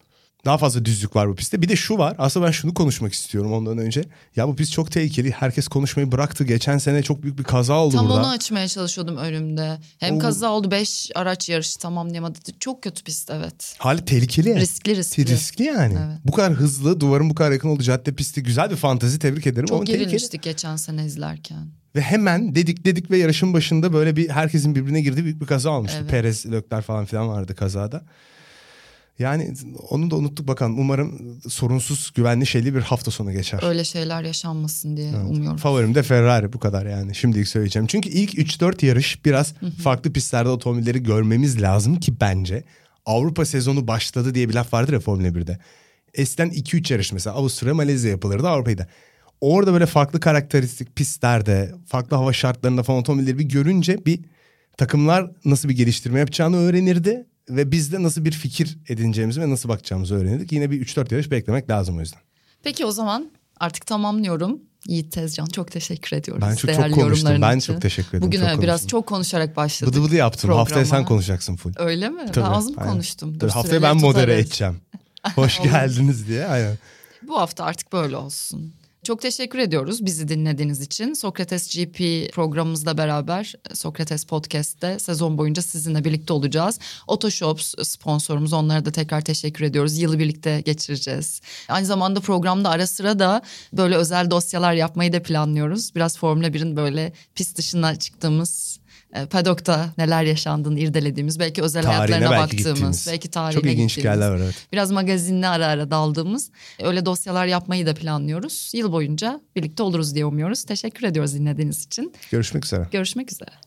C: Daha fazla düzlük var bu pistte. Bir de şu var. Aslında ben şunu konuşmak istiyorum ondan önce. Ya bu pist çok tehlikeli. Herkes konuşmayı bıraktı. Geçen sene çok büyük bir kaza oldu
B: Tam
C: burada.
B: onu açmaya çalışıyordum önümde. Hem
C: Oo.
B: kaza oldu 5 araç yarışı tamamlayamadı. Çok kötü pist evet.
C: Hali tehlikeli.
B: Riskli riskli.
C: Riskli yani.
B: Evet.
C: Bu kadar hızlı, duvarın bu kadar yakın olduğu cadde pisti güzel bir fantezi. Tebrik ederim
B: Çok
C: tehlikeli.
B: gerilmiştik geçen sene izlerken.
C: Ve hemen dedik dedik ve yarışın başında böyle bir herkesin birbirine girdiği büyük bir kaza olmuştu.
B: Evet.
C: Perez, Lökler falan filan vardı kazada. Yani onu da unuttuk bakalım. Umarım sorunsuz, güvenli, şeyli bir hafta sonu geçer.
B: Öyle şeyler yaşanmasın diye umuyorum.
C: Favorim de Ferrari bu kadar yani şimdilik söyleyeceğim. Çünkü ilk 3-4 yarış biraz farklı pistlerde otomobilleri görmemiz lazım ki bence. Avrupa sezonu başladı diye bir laf vardır ya Formula 1'de. Eskiden 2-3 yarış mesela Avusturya, Malezya yapılırdı Avrupa'yı da. Orada böyle farklı karakteristik pistlerde, farklı hava şartlarında falan otomobilleri bir görünce bir takımlar nasıl bir geliştirme yapacağını öğrenirdi. Ve biz de nasıl bir fikir edineceğimizi ve nasıl bakacağımızı öğrenirdik. Yine bir 3-4 yarış beklemek lazım o yüzden.
B: Peki o zaman artık tamamlıyorum. Yiğit Tezcan çok teşekkür ediyoruz.
C: Ben çok, çok
B: değerli
C: konuştum.
B: yorumların
C: Ben
B: için.
C: çok teşekkür ederim.
B: Bugün
C: çok
B: biraz
C: konuştum.
B: çok konuşarak başladık.
C: Bıdı bıdı yaptım. Haftaya sen
B: programa.
C: konuşacaksın full.
B: Öyle mi?
C: Tabii,
B: ben az mı
C: aynen.
B: konuştum? Dur,
C: haftaya ben modere
B: tutarız.
C: edeceğim. Hoş geldiniz diye. Aynen.
B: Bu hafta artık böyle olsun. Çok teşekkür ediyoruz bizi dinlediğiniz için. Sokrates GP programımızla beraber Sokrates Podcast'te sezon boyunca sizinle birlikte olacağız. Otoshops sponsorumuz onlara da tekrar teşekkür ediyoruz. Yılı birlikte geçireceğiz. Aynı zamanda programda ara sıra da böyle özel dosyalar yapmayı da planlıyoruz. Biraz Formula 1'in böyle pist dışına çıktığımız e, paddock'ta neler yaşandığını irdelediğimiz, belki özel
C: Tarihine
B: hayatlarına
C: belki
B: baktığımız,
C: gittiğimiz.
B: belki tarihine
C: Çok ilginç
B: gittiğimiz
C: hikayeler var evet.
B: biraz magazinle ara ara daldığımız öyle dosyalar yapmayı da planlıyoruz. Yıl boyunca birlikte oluruz diye umuyoruz. Teşekkür ediyoruz dinlediğiniz için.
C: Görüşmek üzere.
B: Görüşmek üzere.